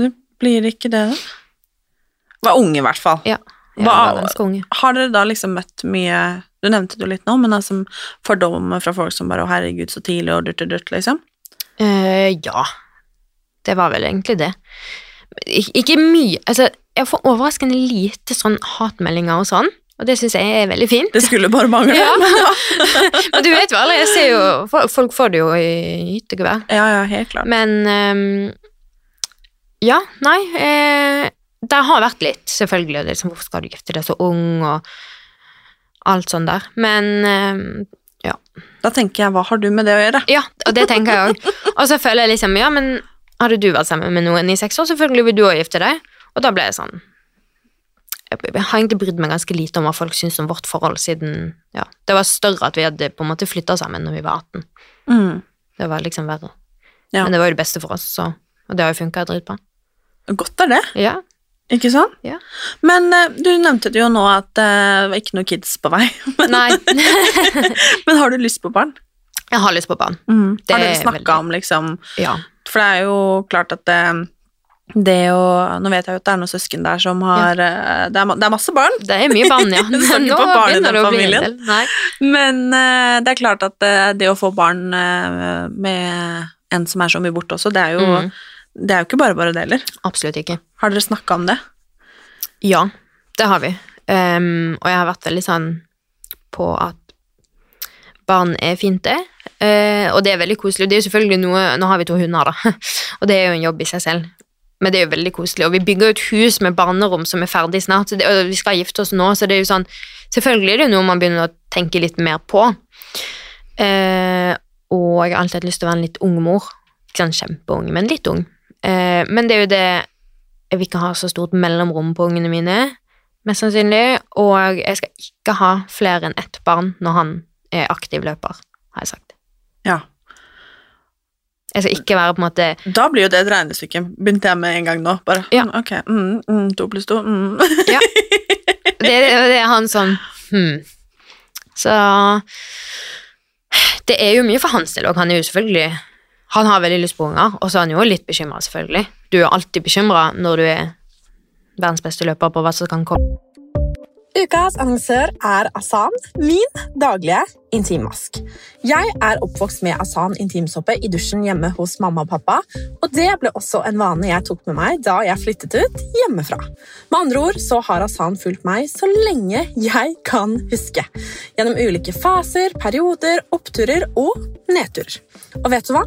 Det blir ikke det, da? Var unge, i hvert fall. Ja. Hva-. Har dere da liksom møtt mye Du nevnte det jo litt nå, men altså fordommer fra folk som bare 'Å, herregud, så tidlig', og dutt og dutt, liksom? Uh, ja. Det var vel egentlig det. Ik ikke mye Altså, jeg får overraskende lite sånn hatmeldinger og sånn, og det syns jeg er veldig fint. Det skulle bare mangle. Ja. men du vet aldri, jeg ser jo Folk får det jo i hyttegevær. ja, ja, helt klart. Men um, Ja, nei eh, Det har vært litt, selvfølgelig. Liksom, hvorfor skal du gifte deg så ung, og alt sånt der. Men ja. Da tenker jeg, hva har du med det å gjøre? Ja, og det tenker jeg òg. Og så føler jeg liksom, ja, men hadde du vært sammen med noen i seks år, selvfølgelig vil du òg gifte deg. Og da ble jeg sånn jeg har egentlig brydd meg ganske lite om hva folk syns om vårt forhold, siden ja, det var større at vi hadde på en måte flytta sammen når vi var 18. Mm. Det var liksom verre. Ja. Men det var jo det beste for oss, så, og det har jo funka dritbra. Godt er det, Ja. Ikke sant? Ja. Men eh, du nevnte det jo nå at eh, det var ikke noe kids på vei. Nei, Men har du lyst på barn? jeg har lyst på barn. Det har dere er snakka om liksom Ja. For det er jo klart at det, det å Nå vet jeg jo at det er noen søsken der som har eh, det, er, det er masse barn, Det er mye barn, ja. Men Nå begynner det å bli en del. Nei. men uh, det er klart at eh, det å få barn uh, med en som er så mye borte også, det er jo, Mm. Det er jo ikke bare bare det heller. Absolutt ikke. Har dere snakka om det? Ja, det har vi. Um, og jeg har vært veldig sånn på at barn er fint, det. Uh, og det er veldig koselig. Det er jo selvfølgelig noe Nå har vi to hunder, da, og det er jo en jobb i seg selv. Men det er jo veldig koselig. Og vi bygger jo et hus med barnerom som er ferdig snart, så det, og vi skal gifte oss nå, så det er jo sånn Selvfølgelig er det jo noe man begynner å tenke litt mer på. Uh, og jeg har alltid hatt lyst til å være en litt ung mor. Ikke sånn kjempeung, men litt ung. Eh, men det er jo det Jeg vil ikke ha så stort mellomrom på ungene mine, mest sannsynlig. Og jeg skal ikke ha flere enn ett barn når han er aktiv løper, har jeg sagt. Ja. Jeg skal ikke være på en måte Da blir jo det et regnestykke, begynte jeg med en gang nå. Bare, Ja. mm, ok, mm, mm, to pluss to, mm. Det, det er han sånn hmm. Så Det er jo mye for hans del, òg. han er jo selvfølgelig Han har veldig lyst på unger, og så er han jo litt bekymra, selvfølgelig. Du er alltid bekymra når du er verdens beste løper på hva som kan komme. Ukas annonsør er Asan, min daglige intimmask. Jeg er oppvokst med Asan intimsåpe i dusjen hjemme hos mamma og pappa, og det ble også en vane jeg tok med meg da jeg flyttet ut hjemmefra. Med andre ord så har Asan fulgt meg så lenge jeg kan huske. Gjennom ulike faser, perioder, oppturer og nedturer. Og vet du hva?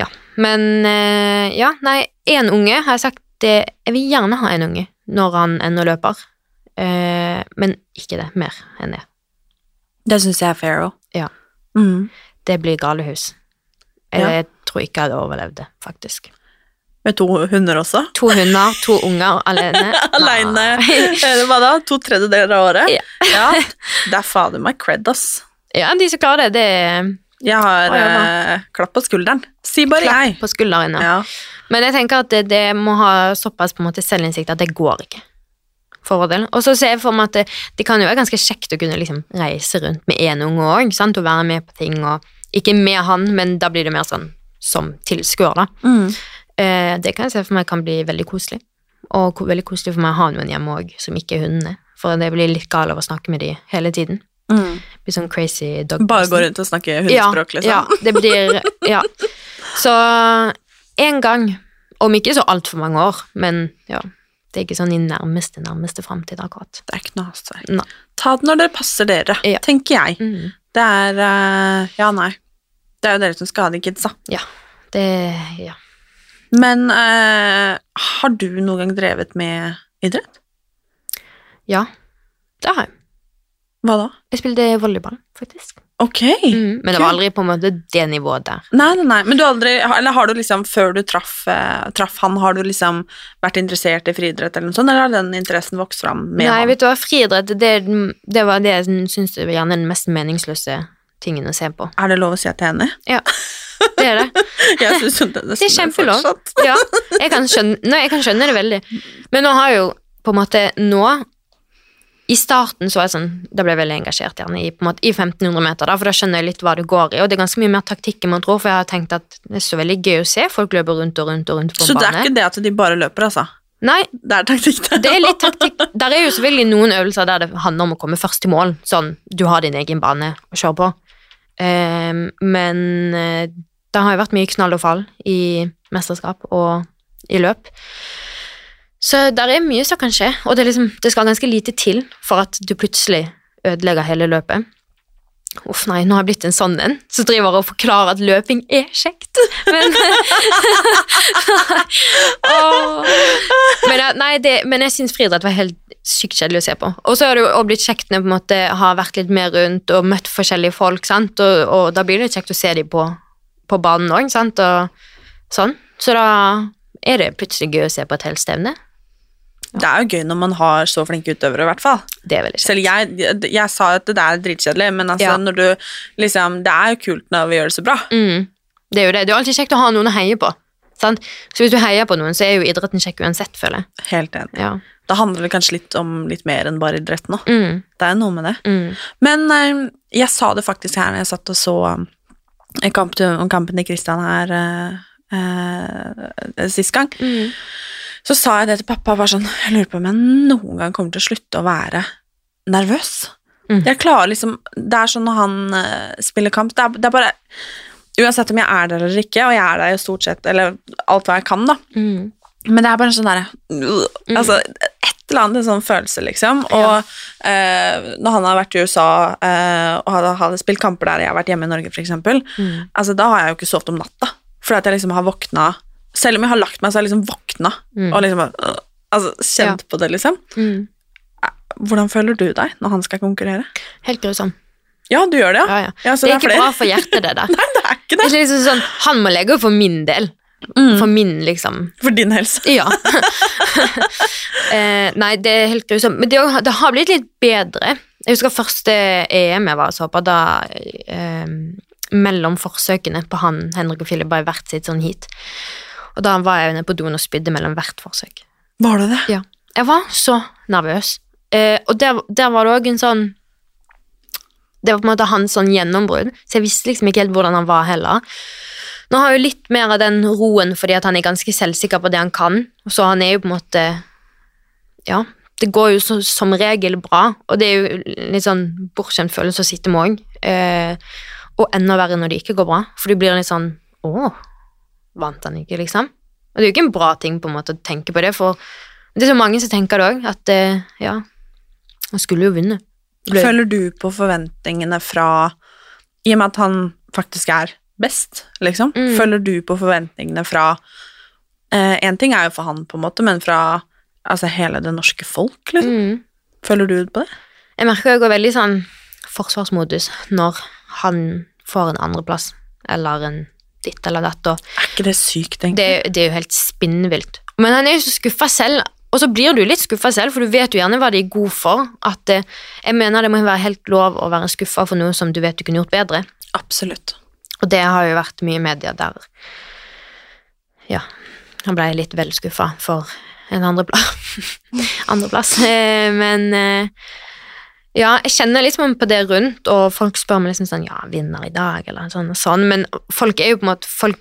ja. Men eh, ja, nei, én unge har jeg sagt det, Jeg vil gjerne ha en unge når han ennå løper, Eh, men ikke det. Mer enn det. Det syns jeg er fair òg. Ja. Mm. Det blir galehus. Jeg, Ja. tror ikke jeg hadde overlevd det, faktisk. Med to hunder også. To hunder, to unger alene. alene. Eh, Hva da? To tredjedeler av året? Ja. ja. Det er fader meg cred, ass. Ja, de som klarer det, det er Jeg har Å, ja, eh, klapp på skulderen. Si bare klapp jeg. på skulderen. Ja. Ja. Men jeg tenker at det, det må ha såpass på en måte selvinnsikt at det går ikke. Og så ser jeg for meg at det, det kan jo være ganske kjekt å kunne liksom reise rundt med én unge òg, og være med på ting. og Ikke med han, men da blir det mer sånn som tilskuer, da. Mm. Eh, det kan jeg se for meg kan bli veldig koselig. Og veldig koselig for meg å ha noen hjemme òg som ikke er hundene. For det blir litt gal av å snakke med de hele tiden. Mm. Blir sånn crazy dog Bare gå rundt og snakke hundespråk, liksom. Ja, det blir Ja. Så en gang, om ikke så altfor mange år, men ja Det er ikke sånn i nærmeste, nærmeste framtid, akkurat. Det er ikke noe hastverk. Ta det når det passer dere, Ja. tenker jeg. Mm. Det er uh, Ja, nei. Det er jo dere som skal ha de kidsa. Ja. Det Ja. Men uh, har du noen gang drevet med idrett? Ja, det har jeg. Hva da? Jeg spilte volleyball, faktisk. Ok. Mm. Men det var aldri på en måte det nivået der. Nei, nei, nei. Men du aldri Eller har du liksom, før du traff, eh, traff han, har du liksom vært interessert i friidrett eller noe sånt, eller har den interessen vokst fram med Nei, han? vet du hva, friidrett, det, det var det jeg syns var gjerne den mest meningsløse tingen å se på. Er det lov å si at jeg er enig? Ja, det er det. Jeg synes det, Det er kjempelov. Ja, jeg kan, skjønne, nei, jeg kan skjønne det veldig. Men nå har jo på en måte nå I starten så var jeg sånn Da ble jeg veldig engasjert gjerne i, på en måte, i 1500 meter, da, for da skjønner jeg litt hva det går i. Og det er ganske mye mer taktikk enn man tror, for jeg har tenkt at det er så veldig gøy å se folk løpe rundt og rundt og rundt på Så det er ikke det at de bare løper, altså? Nei, Det er taktikk, det. det er litt taktikk. Der er jo selvfølgelig noen øvelser der det handler om å komme først til mål. Sånn, du har din egen bane å kjøre på. Um, men eh, det har jo vært mye knall og fall i mesterskap og i løp. Så der er mye som kan skje, og det, liksom, det skal ganske lite til for at du plutselig ødelegger hele løpet. Uff nei, nå har jeg blitt en sånn en som driver og forklarer at løping er kjekt. Men, men, nei, det, men jeg syns friidrett var helt sykt kjedelig å se på. Og så har det jo blitt kjekt når jeg på har vært litt mer rundt og møtt forskjellige folk, sant? Og, og da blir det kjekt å se dem på, på banen òg, sant? Og sånn. Så da er det plutselig gøy å se på et helt stevne. Det er jo gøy når man har så flinke utøvere, i hvert fall. Det er veldig kjent. Selv jeg, jeg, jeg sa at det er dritkjedelig, men altså, Ja. når du liksom Det er jo kult når vi gjør det så bra. Mm. Det er jo det. Det er alltid kjekt å ha noen å heie på. Sant? Så hvis du heier på noen, så er jo idretten kjekk uansett, føler jeg. Helt enig. Ja. Da handler det kanskje litt om litt mer enn bare idretten nå. Mm. Det er noe med det. Mm. Men eh, jeg sa det faktisk her når jeg satt og så eh, kamp, om kampen til Christian her eh, eh, sist gang. Mm. Så sa jeg det til pappa. Bare sånn, jeg lurer på om jeg noen gang kommer til å slutte å være nervøs. Mm. Jeg klarer liksom Det er sånn når han uh, spiller kamp det er, det er bare Uansett om jeg er der eller ikke, og jeg er der jo stort sett, eller alt hva jeg kan, da. Mm. Men det er bare en sånn derre Altså, et eller annet en sånn følelse, liksom. Og eh, når han har vært i USA eh, og hadde, hadde spilt kamper der jeg har vært hjemme i Norge, eksempel, Mm. altså, da har jeg jo ikke sovet om natta. Fordi at jeg liksom har våkna Selv om jeg har lagt meg, så har jeg liksom våkna Mm. og liksom øh, altså, kjent på det, liksom. Mm. Hvordan føler du deg når han skal konkurrere? Helt grusom. Ja, du gjør det, Ja, ja? ja. så det er ikke bra for hjertet, det der. Nei, det er ikke Det det. er liksom sånn, han må legge for min del. Mm. For min, liksom. For din helse. Ja. eh, nei, det er helt grusomt. Men det, har- det har blitt litt bedre. Jeg husker første EM jeg var og så på, da eh, mellom forsøkene på han, Henrik og Philip, bare hvert sitt sånn heat. Og da var jeg nede på doen og spydde mellom hvert forsøk. Var det det? Ja. Jeg var så nervøs. Eh, og der, der var det òg en sånn Det var på en måte hans sånn gjennombrudd, så jeg visste liksom ikke helt hvordan han var heller. Nå har jeg jo litt mer av den roen fordi at han er ganske selvsikker på det han kan, så han er jo på en måte Ja, det går jo så, som regel bra, og det er jo litt sånn bortskjemt følelse å sitte med òg. Eh, og enda verre når det ikke går bra, for du blir litt sånn Å, vant han ikke, liksom? Og det er jo ikke en bra ting på en måte å tenke på det, for det er så mange som tenker det òg, at eh, ja, han skulle jo vunnet. Ble- Føler du på forventningene fra I og med at han faktisk er best, liksom. Mm. Føler du på forventningene fra Én ting er jo for han, på en måte, men fra altså, hele det norske folk, liksom. Mm. Føler du på det? Jeg merker jeg går veldig sånn forsvarsmodus når han får en andreplass, eller en ditt eller datt, Er ikke det sykt, egentlig? det, det er jo helt spinnvilt. Men han er jo så skuffa selv, og så blir du litt skuffa selv, for du vet jo gjerne hva de er god for. At eh, Jeg mener det må være helt lov å være skuffa for noe som du vet du kunne gjort bedre. Absolutt. Og det har jo vært mye i media der Ja, han ble litt vel skuffa for en andreplass. andreplass. Eh, Men eh, ja, jeg kjenner liksom på det rundt, og folk spør meg liksom sånn Ja, vinner i dag, eller sånn og sånn, men folk er jo på en måte Folk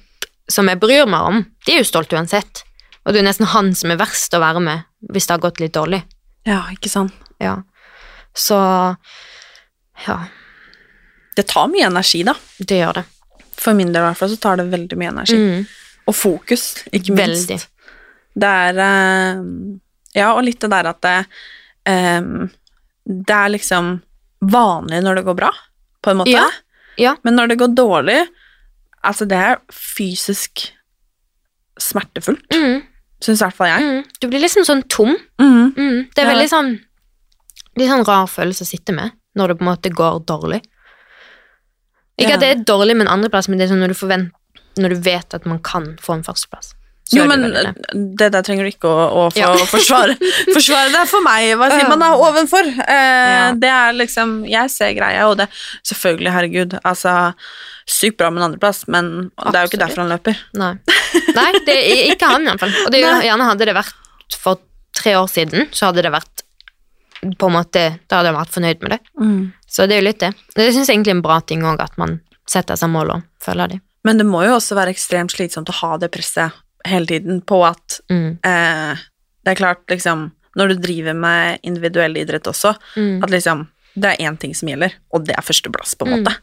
som jeg bryr meg om, de er jo stolte uansett. Og det er jo nesten han som er verst å være med hvis det har gått litt dårlig. Ja, ikke sant. Ja. Så ja, Det tar mye energi, da. det gjør det. For min del i hvert fall så tar det veldig mye energi. Mm, Og fokus, ikke minst. veldig. Det er eh, Ja, og litt det der at det eh, Det er liksom vanlig når det går bra, på en måte. Ja, ja. Men når det går dårlig Altså, det er fysisk smertefullt, Mm, syns i hvert fall jeg. mm. Du blir liksom sånn tom. Mm. Mm, det er veldig sånn Litt sånn rar følelse å sitte med når det på en måte går dårlig. Ikke at det er dårlig med en andreplass, men det er sånn når du, når du vet at man kan få en førsteplass. Jo, er men det. det der trenger du ikke å, å få Ja. forsvare. forsvare det for meg. Hva sier man da? Ovenfor. Eh, Ja. Det er liksom Jeg ser greia, og det Selvfølgelig, herregud. Altså, sykt bra med en andreplass, men det er jo ikke derfor han løper. Nei. Nei, det er ikke han iallfall. Og det er gjerne hadde det vært for tre år siden, så hadde det vært på en måte, Da hadde jeg vært fornøyd med det. Så det er jo litt det. Det syns jeg egentlig er en bra ting òg, at man setter seg mål og følger dem. Men det må jo også være ekstremt slitsomt å ha det presset hele tiden på at Mm. eh, Det er klart, liksom Når du driver med individuell idrett også, Mm. at liksom Det er én ting som gjelder, og det er førsteplass, på en Mm. måte.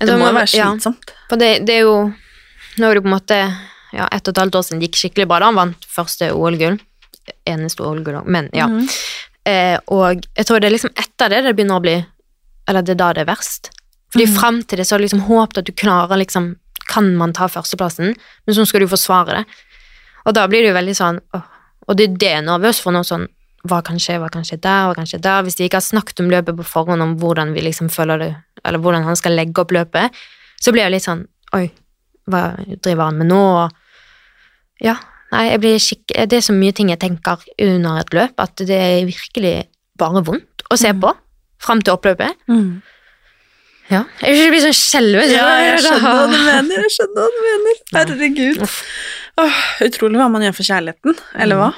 Ja, Det må jo være ja. slitsomt. For det, det er jo Nå er det på en måte ja, ett og et halvt år siden det gikk skikkelig bra da han vant første OL-gull. eneste gullong. Men ja. Mm. Eh, og jeg tror det er liksom etter det det begynner å bli Eller det er da det er verst. Fordi mm. fram til det så har du liksom håpet at du klarer liksom Kan man ta førsteplassen? Men så skal du forsvare det. Og da blir det jo veldig sånn åh. Og det er det er nervøs for nå, sånn Hva kan skje, hva kan skje der, hva kan skje der? Hvis de ikke har snakket om løpet på forhånd, om hvordan vi liksom føler det, eller hvordan han skal legge opp løpet, så blir jeg litt sånn Oi, hva driver han med nå? Og ja, nei, jeg blir skikk... Det er så mye ting jeg tenker under et løp, at det er virkelig bare vondt å se på fram til oppløpet. Mm. Ja. Jeg blir sånn skjelven. Ja, jeg skjønner hva du mener. Jeg skjønner hva du mener. Herregud. Åh, utrolig hva man gjør for kjærligheten, eller hva?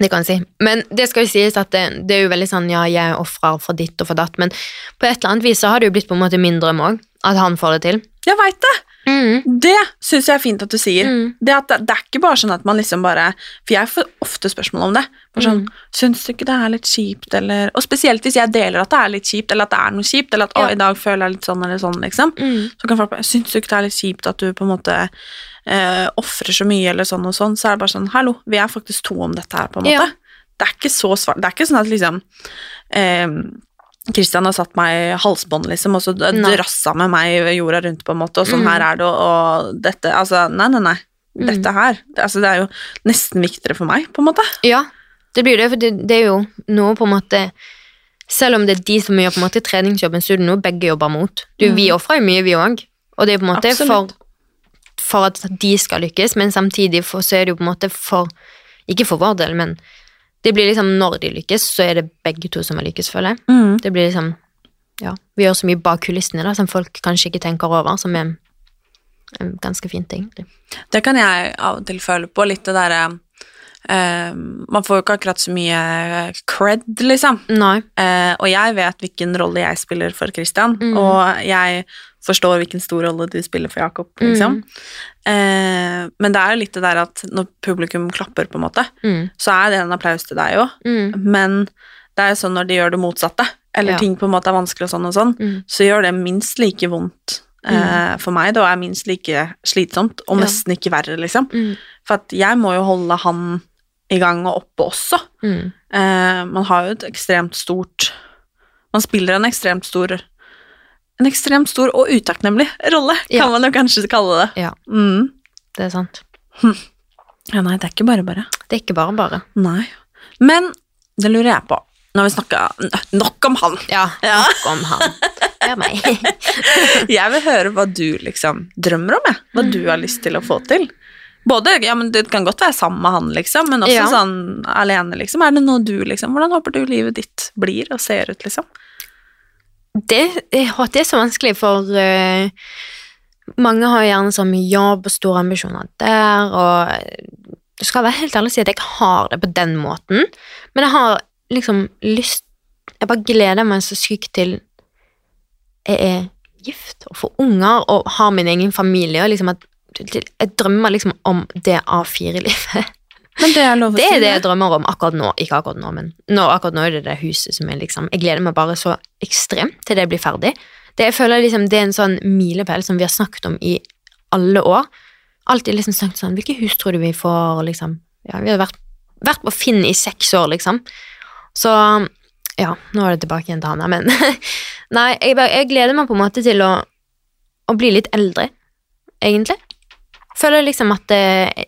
Det kan jeg si. Men det skal jo sies at det, det er jo veldig sånn, ja, jeg ofrer for ditt og for datt, men på et eller annet vis så har det jo blitt på en måte min drøm òg, at han får det til. Jeg veit det! Mm. Det syns jeg er fint at du sier. Mm. Det, at det, det er ikke bare sånn at man liksom bare For jeg får ofte spørsmål om det. Bare sånn, Mm. Syns du ikke det er litt kjipt, eller Og spesielt hvis jeg deler at det er litt kjipt, eller at det er noe kjipt, eller at Ja. å, i dag føler jeg litt sånn eller sånn, liksom. Mm. Så kan folk bare Syns du ikke det er litt kjipt at du på en måte eh, ofrer så mye, eller sånn og sånn? Så er det bare sånn Hallo, vi er faktisk to om dette her, på en måte. Ja. Det er ikke så svart. Det er ikke sånn at liksom eh, Kristian har satt meg i halsbånd, liksom, og så drassa med meg jorda rundt, på en måte, og sånn Mm. her er det, og, dette Altså, nei, nei, nei. Mm. Dette her det, altså, det er jo nesten viktigere for meg, på en måte. Ja, det blir det, for det, det er jo noe på en måte Selv om det er de som gjør på en måte treningsjobben, så er det noe begge jobber mot. Du, Vi ofrer jo mye, vi òg, og det er på en måte for, for at de skal lykkes, men samtidig for, så er det jo på en måte for Ikke for vår del, men det blir liksom når de lykkes, så er det begge to som har lykkes, føler jeg. Mm. Det blir liksom Ja, vi gjør så mye bak kulissene da, som folk kanskje ikke tenker over, som er en ganske fin ting. Det kan jeg av og til føle på, litt det derre Uh, Man får jo ikke akkurat så mye cred, liksom. Eh, og jeg vet hvilken rolle jeg spiller for Christian, Mm. og jeg forstår hvilken stor rolle du spiller for Jakob, liksom. Eh, men det er jo litt det der at når publikum klapper, på en måte, Mm. så er det en applaus til deg òg, Mm. men det er jo sånn når de gjør det motsatte, eller Ja. ting på en måte er vanskelig og sånn og sånn, Mm. så gjør det minst like vondt eh, for meg, det er minst like slitsomt, og Ja. nesten ikke verre, liksom. Mm. For at jeg må jo holde han i gang og oppe også. Mm. Eh, man har jo et ekstremt stort Man spiller en ekstremt stor En ekstremt stor og utakknemlig rolle, kan Ja. man jo kanskje kalle det. Ja. Mm. Det er sant. Ja, nei, det er ikke bare bare. Det er ikke bare bare. Nei. Men det lurer jeg på. Nå har vi snakka nok om han. Ja, Ja. nok om han. Er meg. Jeg vil høre hva du liksom drømmer om, jeg. Hva du har lyst til å få til. Både, ja, men Det kan godt være sammen med han, liksom, men også Ja. sånn alene. liksom. Er det noe du liksom, Hvordan håper du livet ditt blir og ser ut, liksom? Det, det er så vanskelig, for uh, mange har gjerne så mye jobb og store ambisjoner der, og jeg skal være helt ærlig og si at jeg har det på den måten, men jeg har liksom lyst Jeg bare gleder meg så sykt til jeg er gift og får unger og har min egen familie, og liksom at jeg drømmer liksom om det A4-livet. Men det er lov å Det si er det jeg drømmer om akkurat nå. Ikke akkurat nå, men nå, akkurat nå er det det huset som er liksom Jeg gleder meg bare så ekstremt til det blir ferdig. Det, jeg føler liksom det er en sånn milepæl som vi har snakket om i alle år. Alltid liksom snakket sånn Hvilke hus tror du vi får, liksom? Ja, vi har vært, vært på Finn i seks år, liksom. Så ja, nå er det tilbake igjen til han der. men Nei, jeg, jeg gleder meg på en måte til å, å bli litt eldre, egentlig. Føler liksom at eh,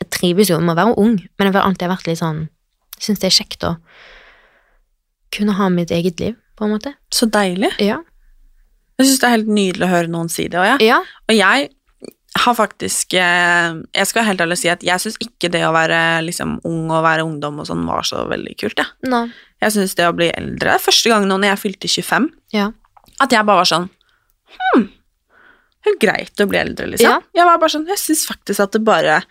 jeg trives jo med å være ung, men jeg har alltid vært litt sånn syns det er kjekt å kunne ha mitt eget liv, på en måte. Så deilig. Ja. Jeg syns det er helt nydelig å høre noen si det. òg, jeg, Ja. og jeg har faktisk eh, Jeg skal helt ærlig si at jeg syns ikke det å være liksom, ung og være ungdom og sånn var så veldig kult. Jeg, Nå. jeg syns det å bli eldre første gang nå når jeg fylte 25, Ja. at jeg bare var sånn Hm, er greit å bli eldre, liksom. Ja. Jeg var bare sånn, jeg syns faktisk at det bare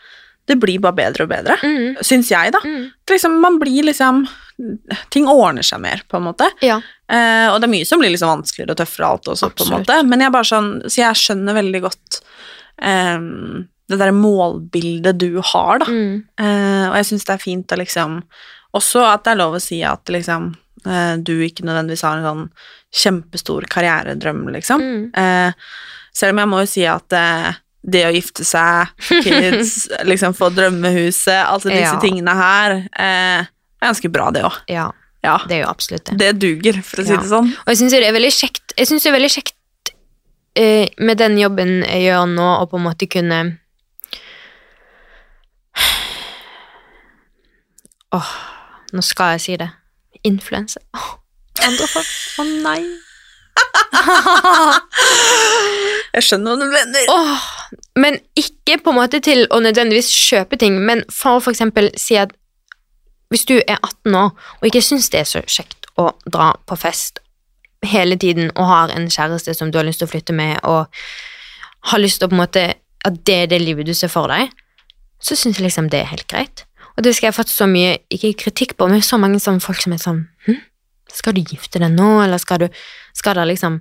Det blir bare bedre og bedre. Mm. Syns jeg, da. Mm. Liksom, man blir liksom Ting ordner seg mer, på en måte. Ja. Eh, og det er mye som blir liksom vanskeligere og tøffere alt også, på en måte. Men jeg bare sånn, så jeg skjønner veldig godt eh, det der målbildet du har, da. Mm. Eh, og jeg syns det er fint å liksom Også at det er lov å si at liksom eh, du ikke nødvendigvis har en sånn kjempestor karrieredrøm, liksom. Mm. Eh, selv om jeg må jo si at eh, det å gifte seg, kids, liksom få drømmehuset, altså disse Ja. tingene her, eh, er ganske bra det òg. Ja, Ja, det er jo absolutt det. det duger, for å si det sånn. Og jeg syns det er veldig kjekt Jeg synes det er veldig kjekt eh, med den jobben jeg gjør nå, å på en måte kunne Åh, nå skal jeg si det. Influense. Åh, andre folk. Å nei. Jeg skjønner hva du mener. Oh, men ikke på en måte til å nødvendigvis kjøpe ting, men for å for eksempel si at hvis du er 18 år og ikke syns det er så kjekt å dra på fest hele tiden og har en kjæreste som du har lyst til å flytte med, og har lyst til å på en måte at det er det livet du ser for deg, så syns jeg liksom det er helt greit. Og det skal jeg fått så mye, ikke kritikk på, men så mange sånne folk som er sånn hm? Skal du gifte deg nå, eller skal du skal det liksom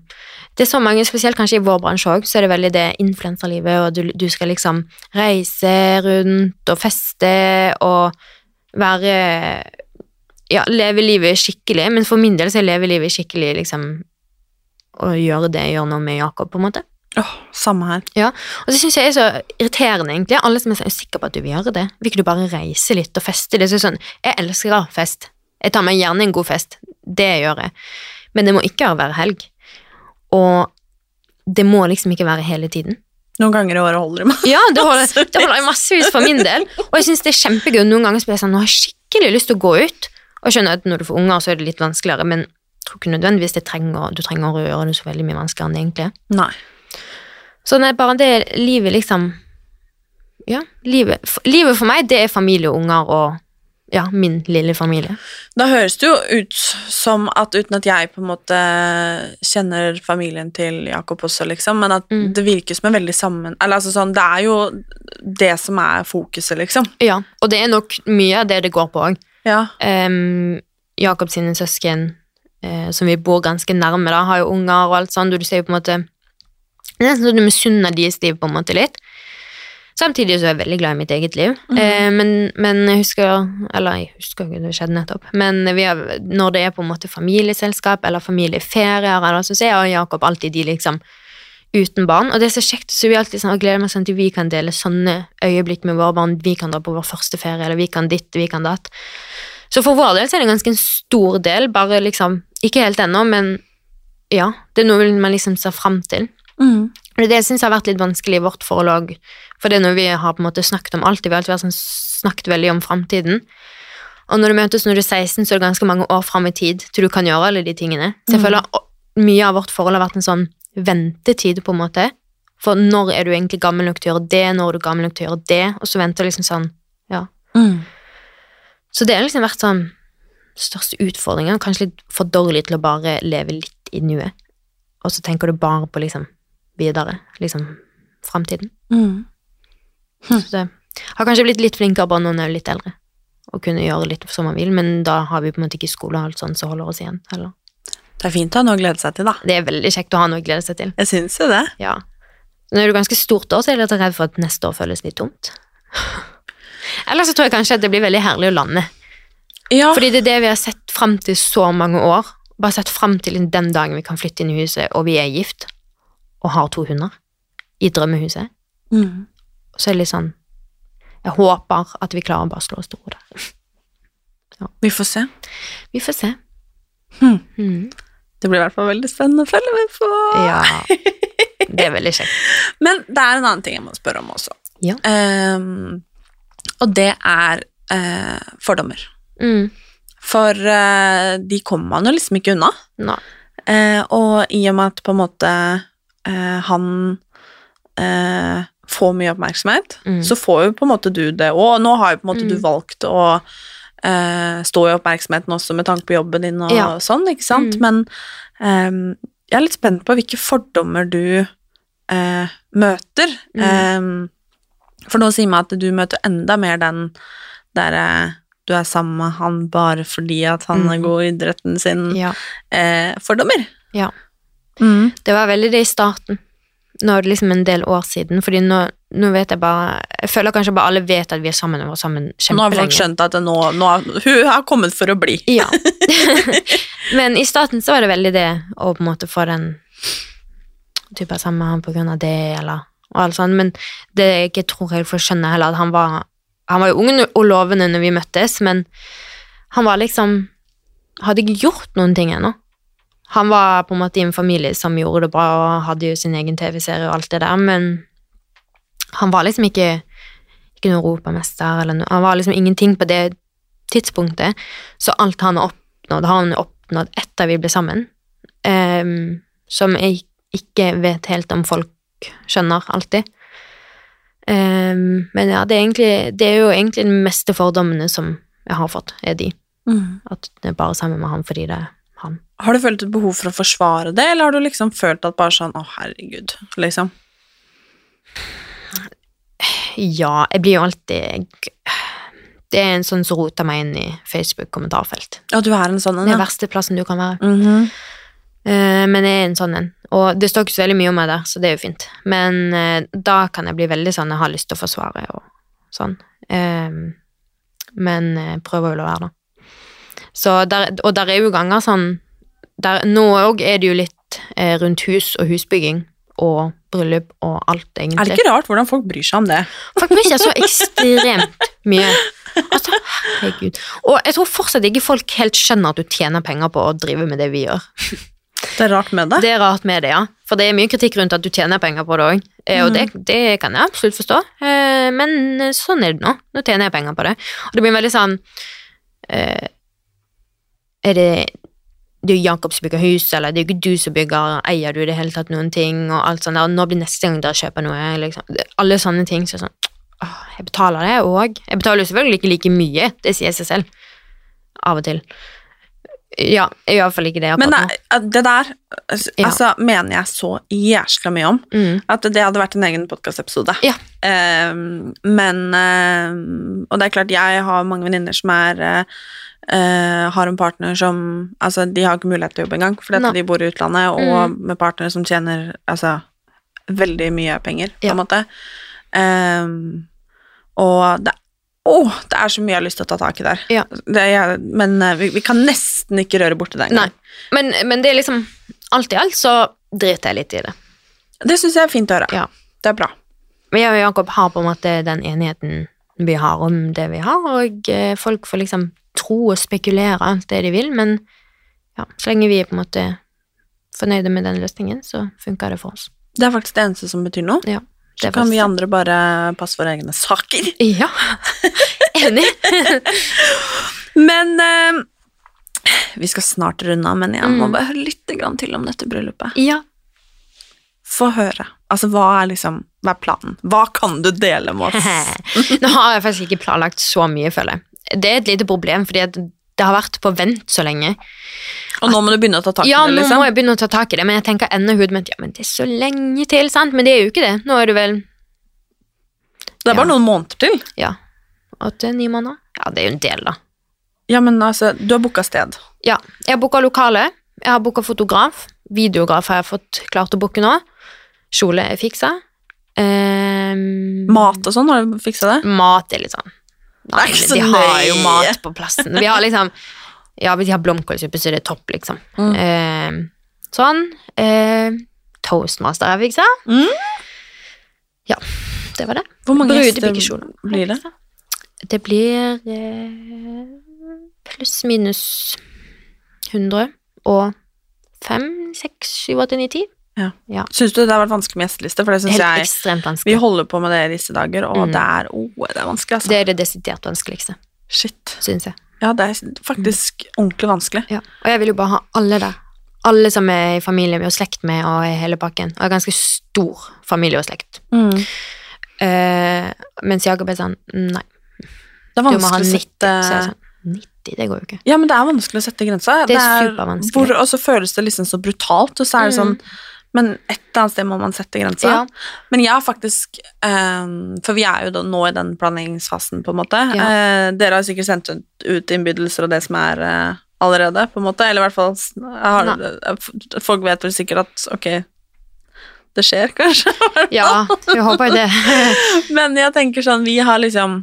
Det er så mange, spesielt kanskje i vår bransje òg, så er det veldig det influenserlivet, og du, du skal liksom reise rundt og feste og være Ja, leve livet skikkelig, men for min del så er leve livet skikkelig liksom å gjøre det jeg gjør nå med Jakob, på en måte. Åh, samme her. Ja, og så syns jeg er så irriterende, egentlig. Alle som er sånn, «Er sikker på at du vil gjøre det. Vil ikke du bare reise litt og feste Det Så sånn, jeg elsker fest. Jeg tar meg gjerne en god fest. Det gjør jeg. Men det må ikke være helg. Og det må liksom ikke være hele tiden. Noen ganger i året holder det med. Ja, det holder, det holder massevis for min del. Og jeg syns det er kjempegøy. Noen ganger så blir jeg sånn, nå har jeg skikkelig lyst til å gå ut. Og jeg skjønner at når du får unger, så er det litt vanskeligere, men jeg tror ikke nødvendigvis det trenger, du trenger å gjøre det så veldig mye vanskeligere enn det egentlig. Nei. Så nei, bare det livet liksom Ja, livet, livet for meg, det er familie og unger og ja, min lille familie. Da høres det jo ut som at uten at jeg på en måte kjenner familien til Jakob også, liksom, men at Mm. det virker som en veldig sammen... Eller altså sånn, det er jo det som er fokuset, liksom. Ja, og det er nok mye av det det går på òg. Ja. Um, Jakob sine søsken, uh, som vi bor ganske nærme, da, har jo unger og alt sånt, og du ser jo på en måte Det er nesten så du misunner deres liv på en måte litt. Samtidig så er jeg veldig glad i mitt eget liv. Eh, men, men jeg husker Eller jeg husker ikke, det skjedde nettopp. Men vi har, når det er på en måte familieselskap eller familieferier, eller så ser jeg og Jakob alltid de liksom uten barn. Og det er så kjekt, så vi alltid sånn, og gleder meg sånn til vi kan dele sånne øyeblikk med våre barn. Vi kan dra på vår første ferie, eller vi kan ditt, vi kan datt. Så for vår del så er det ganske en stor del, bare liksom Ikke helt ennå, men ja. Det er noe man liksom ser fram til. Mm. Det syns jeg har vært litt vanskelig i vårt forhold òg, for det er noe vi har på en måte snakket om alltid. Vi har alltid vært sånn, snakket veldig om framtiden. Og når du møtes når du er 16, så er det ganske mange år fram i tid til du kan gjøre alle de tingene. Så jeg mm. føler mye av vårt forhold har vært en sånn ventetid, på en måte. For når er du egentlig gammel nok til å gjøre det, når er du gammel nok til å gjøre det, og så venter du liksom sånn, ja. Mm. Så det har liksom vært sånn største utfordringen, kanskje litt for dårlig til å bare leve litt i nuet. Og så tenker du bare på liksom videre, liksom framtiden. Mm. Så det har kanskje blitt litt flinkere bare når en er litt eldre, og kunne gjøre litt som man vil, men da har vi på en måte ikke skole og alt sånt som holder oss igjen heller. Det er fint å ha noe å glede seg til, da. Det er veldig kjekt å ha noe å glede seg til. Jeg syns jo det. Ja. Når du er ganske stort år, så er jeg litt redd for at neste år føles litt tomt. Eller så tror jeg kanskje at det blir veldig herlig å lande. Ja. Fordi det er det vi har sett fram til så mange år. Bare sett fram til den dagen vi kan flytte inn i huset, og vi er gift, og har to hunder, i drømmehuset. Mm. Så er det litt sånn Jeg håper at vi klarer å bare slå oss til ro der. Vi får se. Vi får se. Hmm. Mm. Det blir i hvert fall veldig spennende å følge med på. Ja. Det er veldig kjekt. Men det er en annen ting jeg må spørre om også. Ja. Um, og det er uh, fordommer. Mm. For uh, de kommer man jo liksom ikke unna. Eh, og i og med at på en måte eh, han eh, får mye oppmerksomhet, Mm. så får jo på en måte du det. Og nå har jo på en måte Mm. du valgt å eh, stå i oppmerksomheten også med tanke på jobben din og Ja. sånn, ikke sant? Mm. Men ehm, jeg er litt spent på hvilke fordommer du eh, møter. Mm. Ehm, for nå sier meg at du møter enda mer den derre du er sammen med han bare fordi at han er Mm. god i idretten sin. Ja. Eh, fordommer. Ja. Mm. Det var veldig det i starten. Nå er det liksom en del år siden, fordi nå, nå vet jeg bare Jeg føler kanskje bare alle vet at vi er sammen og var sammen Nå har folk skjønt at nå, nå hun har kommet for å bli. Ja. Men i starten så var det veldig det å på en måte få den type sammen med han på grunn av det, eller og alt sånt, men det jeg ikke tror jeg får skjønne heller, at han var Han var jo ung og lovende når vi møttes, men han var liksom Hadde ikke gjort noen ting ennå. Han var på en måte i en familie som gjorde det bra, og hadde jo sin egen TV-serie og alt det der, men han var liksom ikke ikke noen europamester, eller noe. Han var liksom ingenting på det tidspunktet, så alt han har oppnådd, har han oppnådd etter vi ble sammen, Um, som jeg ikke vet helt om folk skjønner alltid. Um, men ja, det er, egentlig, det er jo egentlig de meste fordommene som jeg har fått, er de. Mm. At det er bare sammen med han fordi det er han. Har du følt et behov for å forsvare det, eller har du liksom følt at bare sånn Å, herregud, liksom? Ja, jeg blir jo alltid Det er en sånn som roter meg inn i Facebook-kommentarfelt. Ja, du er en sånn en, ja. verste plassen du kan være. Mhm. Eh, men jeg er en sånn en. Og det står ikke så veldig mye om meg der, så det er jo fint. Men eh, da kan jeg bli veldig sånn jeg har lyst til å forsvare og sånn. Eh, men prøver å la være, da. Så der, og der er jo ganger sånn der, Nå òg er det jo litt eh, rundt hus og husbygging og bryllup og alt, egentlig. Er det ikke rart hvordan folk bryr seg om det? Folk bryr seg så ekstremt mye. Altså, herregud. Og jeg tror fortsatt ikke folk helt skjønner at du tjener penger på å drive med det vi gjør. Det er rart med det. Det er rart med det, ja. For det er mye kritikk rundt at du tjener penger på det òg. Og det, det kan jeg absolutt forstå. Eh, Men sånn er det nå. Nå tjener jeg penger på det. Og det blir veldig sånn eh, Er det det er jo Jakob som bygger hus, eller det er jo ikke du som bygger, eier du i det hele tatt noen ting, og alt sånt der, og nå blir neste gang dere kjøper noe, liksom. Alle sånne ting, så sånn, åh, jeg betaler det òg. Jeg betaler jo selvfølgelig ikke like mye, det sier seg selv. Av og til. Ja, i hvert fall ikke det Men nei, det der Ja. altså, mener jeg så jæsla mye om. Mm. At det hadde vært en egen podkastepisode. Ja. men um, Og det er klart, jeg har mange venninner som er eh, eh, har en partner som Altså, de har ikke mulighet til å jobbe engang, fordi at de bor i utlandet, og med partnere som tjener altså, veldig mye penger, på Ja. en måte. Um, og det Å, det er så mye jeg har lyst til å ta tak i der. Ja. Det er, men eh, vi, vi kan nesten ikke røre borti det engang. Men, men det er liksom Alt i alt så driter jeg litt i det. Det syns jeg er fint å høre. Ja. Det er bra. Men jeg og Jakob har på en måte den enigheten vi har om det vi har, og eh, folk får liksom tro og spekulere alt det de vil, men ja, så lenge vi er på en måte fornøyde med den løsningen, så funker det for oss. Det er faktisk det eneste som betyr noe. Ja, Så kan vi andre bare passe våre egne saker. Ja, enig. Men eh, vi skal snart runde av, men jeg må Mm. bare høre litt grann til om dette bryllupet. ja. Få høre. Altså, hva er liksom Hva er planen? Hva kan du dele med oss? Nå har jeg faktisk ikke planlagt så mye, føler jeg. Det er et lite problem, fordi det har vært på vent så lenge. Og nå må du begynne å ta tak i Ja, det, nå liksom. må jeg begynne å ta tak i det, men jeg tenker ennå hodet mitt, ja, men det er så lenge til, sant? Men det er jo ikke det. Nå er det vel, Det er bare Ja. noen måneder til. ja, åtte-ni måneder? Ja, det er jo en del da. Ja, men altså, du har booka sted. Ja, jeg har booka lokale, jeg har booka fotograf, videograf har jeg fått klart å booke nå, kjole er fiksa. Um, Mat og sånn, har du fiksa det? mat er litt sånn Så de har jo mat på plassen. Vi har liksom Ja, de har blomkålsuppe, så det er topp, liksom. Mm. Eh, sånn. Eh, toastmaster har jeg fiksa. Mm. Ja, det var det. Hvor mange gjester blir det? Det blir eh, pluss minus 100 og 5, 6, 7, 8, 9, 10. Syns du det har vært vanskelig med gjesteliste? For det syns jeg ekstremt Vi holder på med det i disse dager, og Mm. det er oh, det er vanskelig, altså. Det er det desidert vanskeligste, Shit. syns jeg. Ja, det er faktisk ordentlig vanskelig. Ja. Og jeg vil jo bare ha alle der. Alle som er i familie med og slekt med og i hele pakken. Og jeg har ganske stor familie og slekt. Mm. Uh, mens Jakob er sånn Nei, Det er vanskelig å 90. sette Så jeg er sånn 90, det går jo ikke. Ja, men det er vanskelig å sette grensa. Det er supervanskelig. hvor- Og så føles det liksom så brutalt, og så er det sånn Men et eller annet sted må man sette grensa. Ja. Men jeg har faktisk ehm, For vi er jo nå i den planleggingsfasen, på en måte. Ja. Eh, dere har sikkert sendt ut, ut innbydelser og det som er eh, allerede, på en måte. Eller i hvert fall har, eh, Folk vet vel sikkert at ok, det skjer, kanskje. Ja, vi håper det. Men jeg tenker sånn, vi har liksom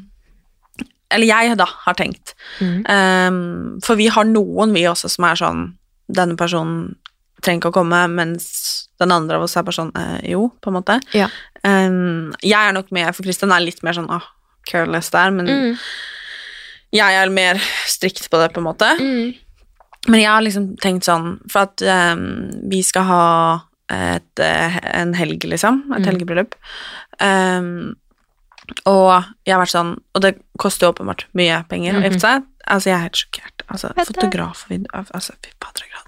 Eller jeg, da, har tenkt. Mm. Ehm, for vi har noen, vi også, som er sånn Denne personen trenger ikke å komme, mens den andre av oss er bare sånn eh, jo, på en måte. Ja. Um, jeg er nok med, for Kristian er litt mer sånn ah, careless der, men Mm. jeg er mer strikt på det, på en måte. Mm. Men jeg har liksom tenkt sånn, for at um, vi skal ha et, eh, en helg, liksom, et Mm. helgebryllup. Um, og jeg har vært sånn, og det koster jo åpenbart mye penger å gifte seg. Altså, jeg er helt sjokkert. Altså, Mhm. Vet du? fotograf og video, altså, fy fader, er,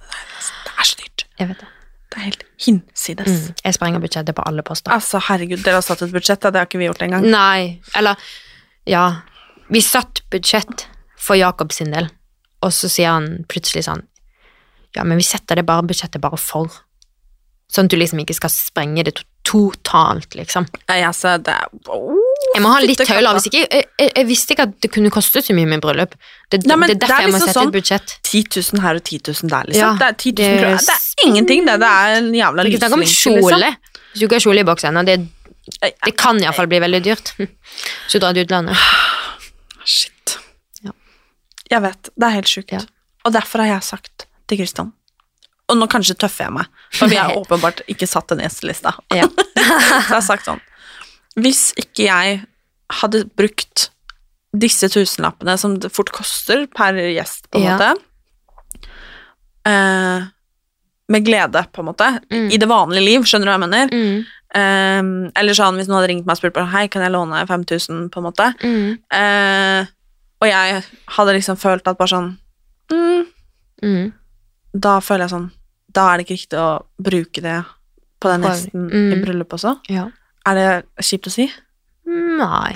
det er så dyrt. Jeg vet det. Det er helt hinsides. Mm. Jeg sprenger budsjettet på alle poster. Altså, herregud, dere har satt et budsjett, da. det har ikke vi gjort engang. Nei, eller Ja. Vi satt budsjett for Jakob sin del, og så sier han plutselig sånn Ja, men vi setter det bare budsjettet bare for. Sånn at du liksom ikke skal sprenge det totalt, liksom. Nei, altså, det er oh, Jeg må ha litt tøyler. Hvis ikke jeg, jeg, jeg visste ikke at det kunne koste så mye med bryllup. Det, Nei, det er derfor det er jeg må liksom sette sånn- et budsjett. 10 000 her og 10 000 der, liksom. Ja, det er 10 000 det er kroner. Det er ingenting, det. Det er en jævla lysning. snakk om lysvinkel, kjole. liksom. Hvis du ikke har kjole i boks ennå, det, det kan iallfall bli veldig dyrt. Så drar til utlandet. Shit. Ja. Jeg vet. Det er helt sjukt. Ja. Og derfor har jeg sagt til Kristian Og nå kanskje tøffer jeg meg, for vi har åpenbart ikke satt en gjestelista. Ja. Så jeg har sagt sånn Hvis ikke jeg hadde brukt disse tusenlappene som det fort koster per gjest, på en Ja. måte eh, Med glede, på en måte, Mm. i det vanlige liv, skjønner du hva jeg mener? Mm, Eh, eller sånn hvis noen hadde ringt meg og spurt på, Hei, kan jeg låne 5000, på en måte. mm, Eh, og jeg hadde liksom følt at bare sånn mm, mm. Da føler jeg sånn Da er det ikke riktig å bruke det på den hesten mm. i bryllup også. Ja. Er det kjipt å si? Nei.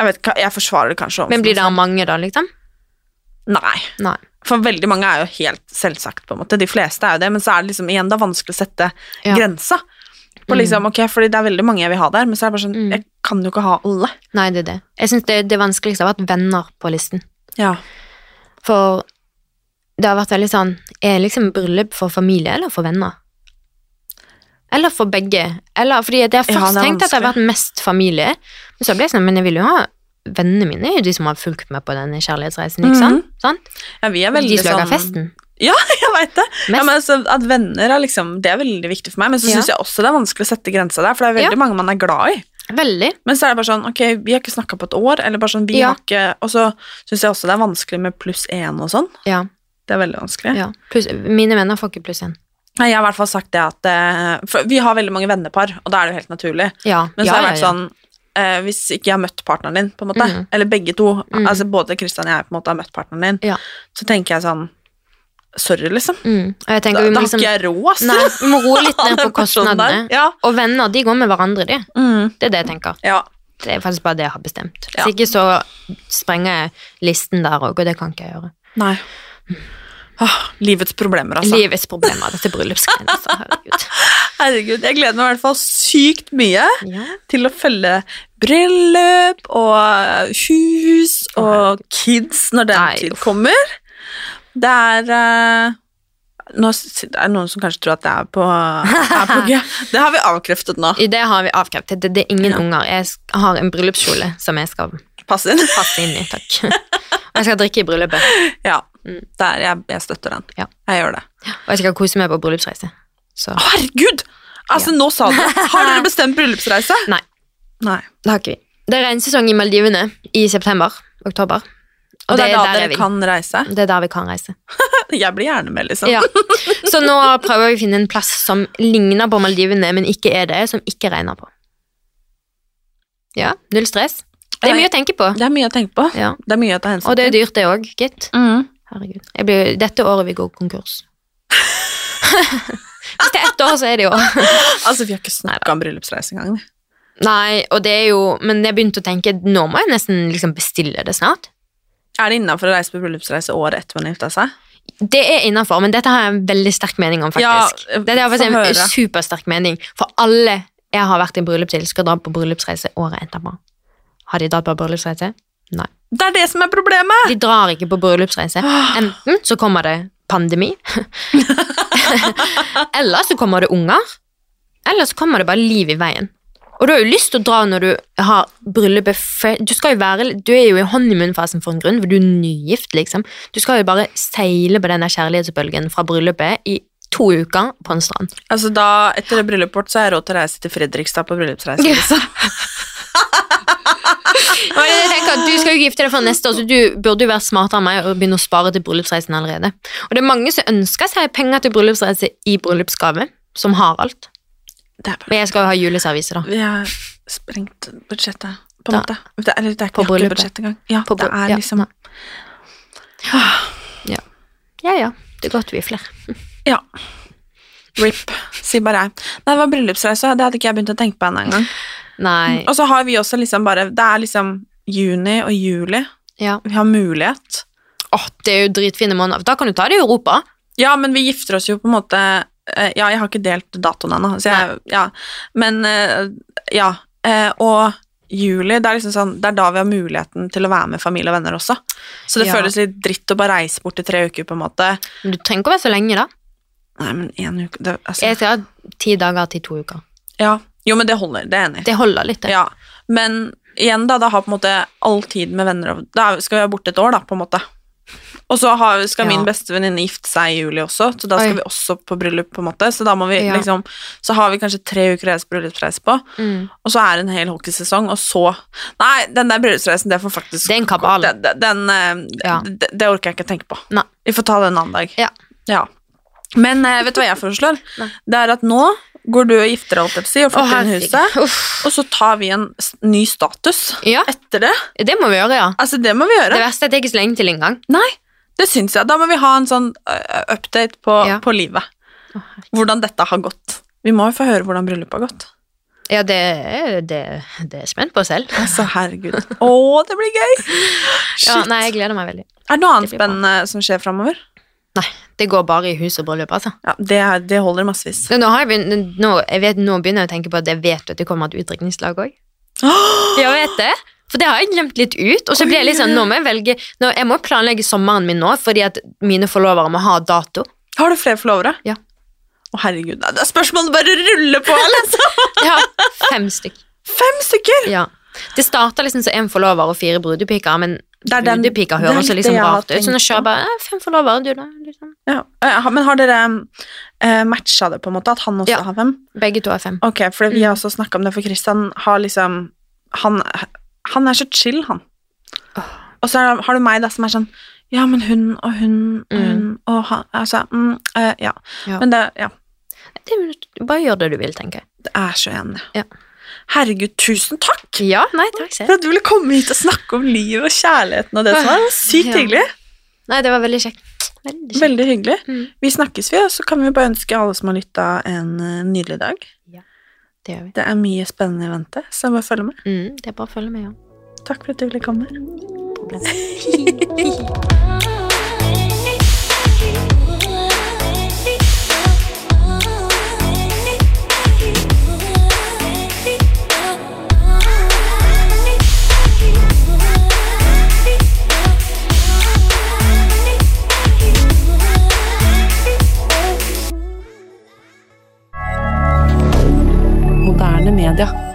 Jeg vet ikke, jeg forsvarer det kanskje. Men blir det det mange, da, liksom? Nei. Nei. For veldig mange er jo helt selvsagt, på en måte. De fleste er jo det, men så er det liksom igjen er vanskelig å sette Ja. grensa. På liksom, ok, fordi det er veldig mange jeg vil ha der, men så er det bare sånn Mm. Jeg kan jo ikke ha alle. Nei, det er det. Jeg syns det, det vanskeligste har vært venner på listen. Ja. For det har vært veldig sånn Er liksom bryllup for familie eller for venner? Eller for begge? Eller fordi jeg har Ja, først er tenkt at det har vært mest familie, men så ble jeg sånn Men jeg vil jo ha Vennene mine er jo de som har fulgt med på denne kjærlighetsreisen, ikke sant? sant? ja, vi er De veldig som lager sånn festen. Ja, jeg veit det. Ja, men altså, at venner er liksom Det er veldig viktig for meg, men så Ja. jeg også det er vanskelig å sette grenser der, for det er veldig Ja. mange man er glad i. Veldig. Men så er det bare sånn, ok, vi har ikke snakka på et år, eller bare sånn, vi Ja. har ikke Og så syns jeg også det er vanskelig med pluss én og sånn. Ja. Det er veldig vanskelig. ja. Plus, mine venner får ikke pluss én. Nei, Jeg har i hvert fall sagt det at eh, For vi har veldig mange vennepar, og da er det jo helt naturlig. Ja. Men så ja, har jeg det vært sånn eh, Hvis ikke jeg har møtt partneren din, på en måte, mm. eller begge to, mm. altså både Kristian og jeg på en måte har møtt partneren din, Ja. så tenker jeg sånn Sorry, liksom. Mm. Da, tenker da vi må har liksom ikke jeg råd, ass. Nei, vi må roe litt ned på der. kostnadene. Ja. Og venner, de går med hverandre, de. Mm. Det er det jeg tenker. ja. Det er faktisk bare det jeg har bestemt. Hvis ikke så sprenger jeg listen der òg, og det kan ikke jeg gjøre. Nei. Åh, livets problemer, altså. Livets problemer, dette bryllupsgreiene. Altså, herregud. Herregud, jeg gleder meg i hvert fall sykt mye Ja. til å følge bryllup og hus og kids når den Nei, tid kommer. Det er uh, nå det er noen som kanskje tror at det er på, er på G. Det har vi avkreftet nå. Det har vi avkreftet. Det, det er ingen Ja. unger. Jeg har en bryllupskjole som jeg skal passe inn. passe inn i, takk. Og jeg skal drikke i bryllupet. Ja, Mm. der, jeg, jeg støtter den. Ja. Jeg gjør det. Og jeg skal kose meg på bryllupsreise. Så herregud! Altså, nå sa du det. Har dere bestemt bryllupsreise? Nei. Nei. det har ikke vi. Det er regnsesong i Maldivene i september. Oktober. Og det er da der dere kan reise? Det er der vi kan reise. Jeg blir gjerne med, liksom. Ja. Så nå prøver vi å finne en plass som ligner på Maldivene, men ikke er det, som ikke regner på. Ja, null stress. Det er mye å tenke på. Det er mye å tenke på. Ja. Det er mye å ta hensyn Og det er dyrt, det òg, gitt. Mm. Herregud. Jeg blir, dette året vi går konkurs. Hvis det er ett år, så er det jo Altså, vi har ikke snakka om bryllupsreise engang. Nei, og det er jo Men jeg begynte å tenke nå må jeg nesten liksom bestille det snart. Er det innafor å reise på bryllupsreise året etter man har gifta seg? Det er innafor, men dette har jeg en veldig sterk mening om, faktisk. Ja, dette har faktisk en supersterk mening. For alle jeg har vært i bryllup til, skal dra på bryllupsreise året etterpå. Har de dratt på bryllupsreise? Nei. Det er det som er problemet! De drar ikke på bryllupsreise. Enten så kommer det pandemi, eller så kommer det unger, eller så kommer det bare liv i veien. Og du har jo lyst til å dra når du har bryllupet Du skal jo være Du er jo i honeymoon-fasen for en grunn, for du er nygift, liksom. Du skal jo bare seile på denne kjærlighetsbølgen fra bryllupet i to uker på en strand. Altså da, Etter det bryllupet vårt så har jeg råd til å reise til Fredrikstad på bryllupsreise. Liksom. Og jeg tenker at Du skal jo gifte deg for neste år, så du burde jo være smartere enn meg og begynne å spare til bryllupsreisen allerede. Og det er mange som ønsker seg penger til bryllupsreise i bryllupsgave, som har alt. Er Men jeg skal jo ha juleservise, da. vi har sprengt budsjettet, på en måte. Det, eller, det er ikke bryllupet. budsjett engang. Ja, På det er liksom ja. Ja ja, det er godt vi er flere. Ja. RIP, sier bare jeg. Nei, det var bryllupsreise, det hadde ikke jeg begynt å tenke på ennå engang. Nei. Og så har vi også liksom bare Det er liksom juni og juli. Ja. Vi har mulighet. Åh, det er jo dritfine måneder. Da kan du ta det i Europa. Ja, men vi gifter oss jo på en måte eh, Ja, jeg har ikke delt datoen ennå, så jeg Ja. Men eh, ja. Eh, Og juli, det er liksom sånn Det er da vi har muligheten til å være med familie og venner også. Så det Ja. føles litt dritt å bare reise bort i tre uker, på en måte. Men du trenger ikke å være så lenge, da. Nei, men én uke det, altså, Jeg ha ti dager til to uker. Ja. Jo, men det holder. Det er enig. Det holder litt, det. Ja. Men igjen, da, da har på en måte all tid med venner og Da skal vi være borte et år, da, på en måte. Og så har, skal Ja. min beste venninne gifte seg i juli også, så da skal Oi. vi også på bryllup, på en måte. Så da må vi Ja. liksom Så har vi kanskje tre uker reise bryllupsreise på, Mm. og så er det en hel hockeysesong, og så Nei, den der bryllupsreisen, det får faktisk Det er en kabal. Den, den, den, eh, Ja. det, det orker jeg ikke tenke på. Nei. Vi får ta det en annen dag. Ja. Ja. Men eh, vet du hva jeg foreslår? Nei. Det er at nå går du og gifter deg, holdt jeg og flytter inn huset. Uff. Og så tar vi en ny status Ja, etter det. det må vi gjøre, ja. Altså, det må vi Det verste er at det er ikke så lenge til engang. Nei, det syns jeg. Da må vi ha en sånn update på, Ja. på livet. Hvordan dette har gått. Vi må jo få høre hvordan bryllupet har gått. Ja, det, det, det er jeg spent på selv. Altså, herregud. Å, det blir gøy! Ja, nei, jeg gleder meg veldig. er det noe annet det spennende som skjer framover? Nei, det går bare i hus og bryllup, altså. Ja, det, er- det holder massevis. Nå, har jeg begynt, nå, jeg vet, nå begynner jeg å tenke på at jeg vet at det kommer et utdrikningslag òg. Jeg vet det. For det har jeg glemt litt ut. Og så blir jeg litt sånn, nå må jeg velge nå, Jeg må planlegge sommeren min nå, fordi at mine forlovere må ha dato. Har du flere forlovere? Ja. Å, herregud. Det er spørsmålet bare ruller på, liksom. Jeg har fem stykk. Fem stykker! Ja. Det starta liksom som én forlover og fire brudepiker, men Det er den- brudepiker det er høres så liksom har rart ut. Så nå kjører jeg bare eh, fem forlovere, du da? Liksom. Ja. Eh, Men har dere uh, matcha det, på en måte? At han også Ja. har fem? Begge to er fem. Ok, for vi Mm. har også snakka om det, for Christian har liksom Han, han er så chill, han. Og så har du meg, da, som er sånn Ja, men hun og hun og Mm. hun og han Altså, mm, uh, ja. Ja. Men det Ja. Det, bare gjør det du vil, tenker jeg. Det er så enig. Ja. Herregud, tusen takk Ja, nei, takk selv. for at du ville komme hit og snakke om livet og kjærligheten og det som. Var Sykt Ja. hyggelig. Nei, det var veldig kjekt. Veldig kjekt. Veldig hyggelig. Mm. Vi snakkes, vi, og så kan vi bare ønske alle som har lytta, en eh, nydelig dag. Det gjør vi. Det er mye spennende i vente, så bare følg med. Mm, det er bare å følge med, ja. Takk for at du ville komme. Moderne media.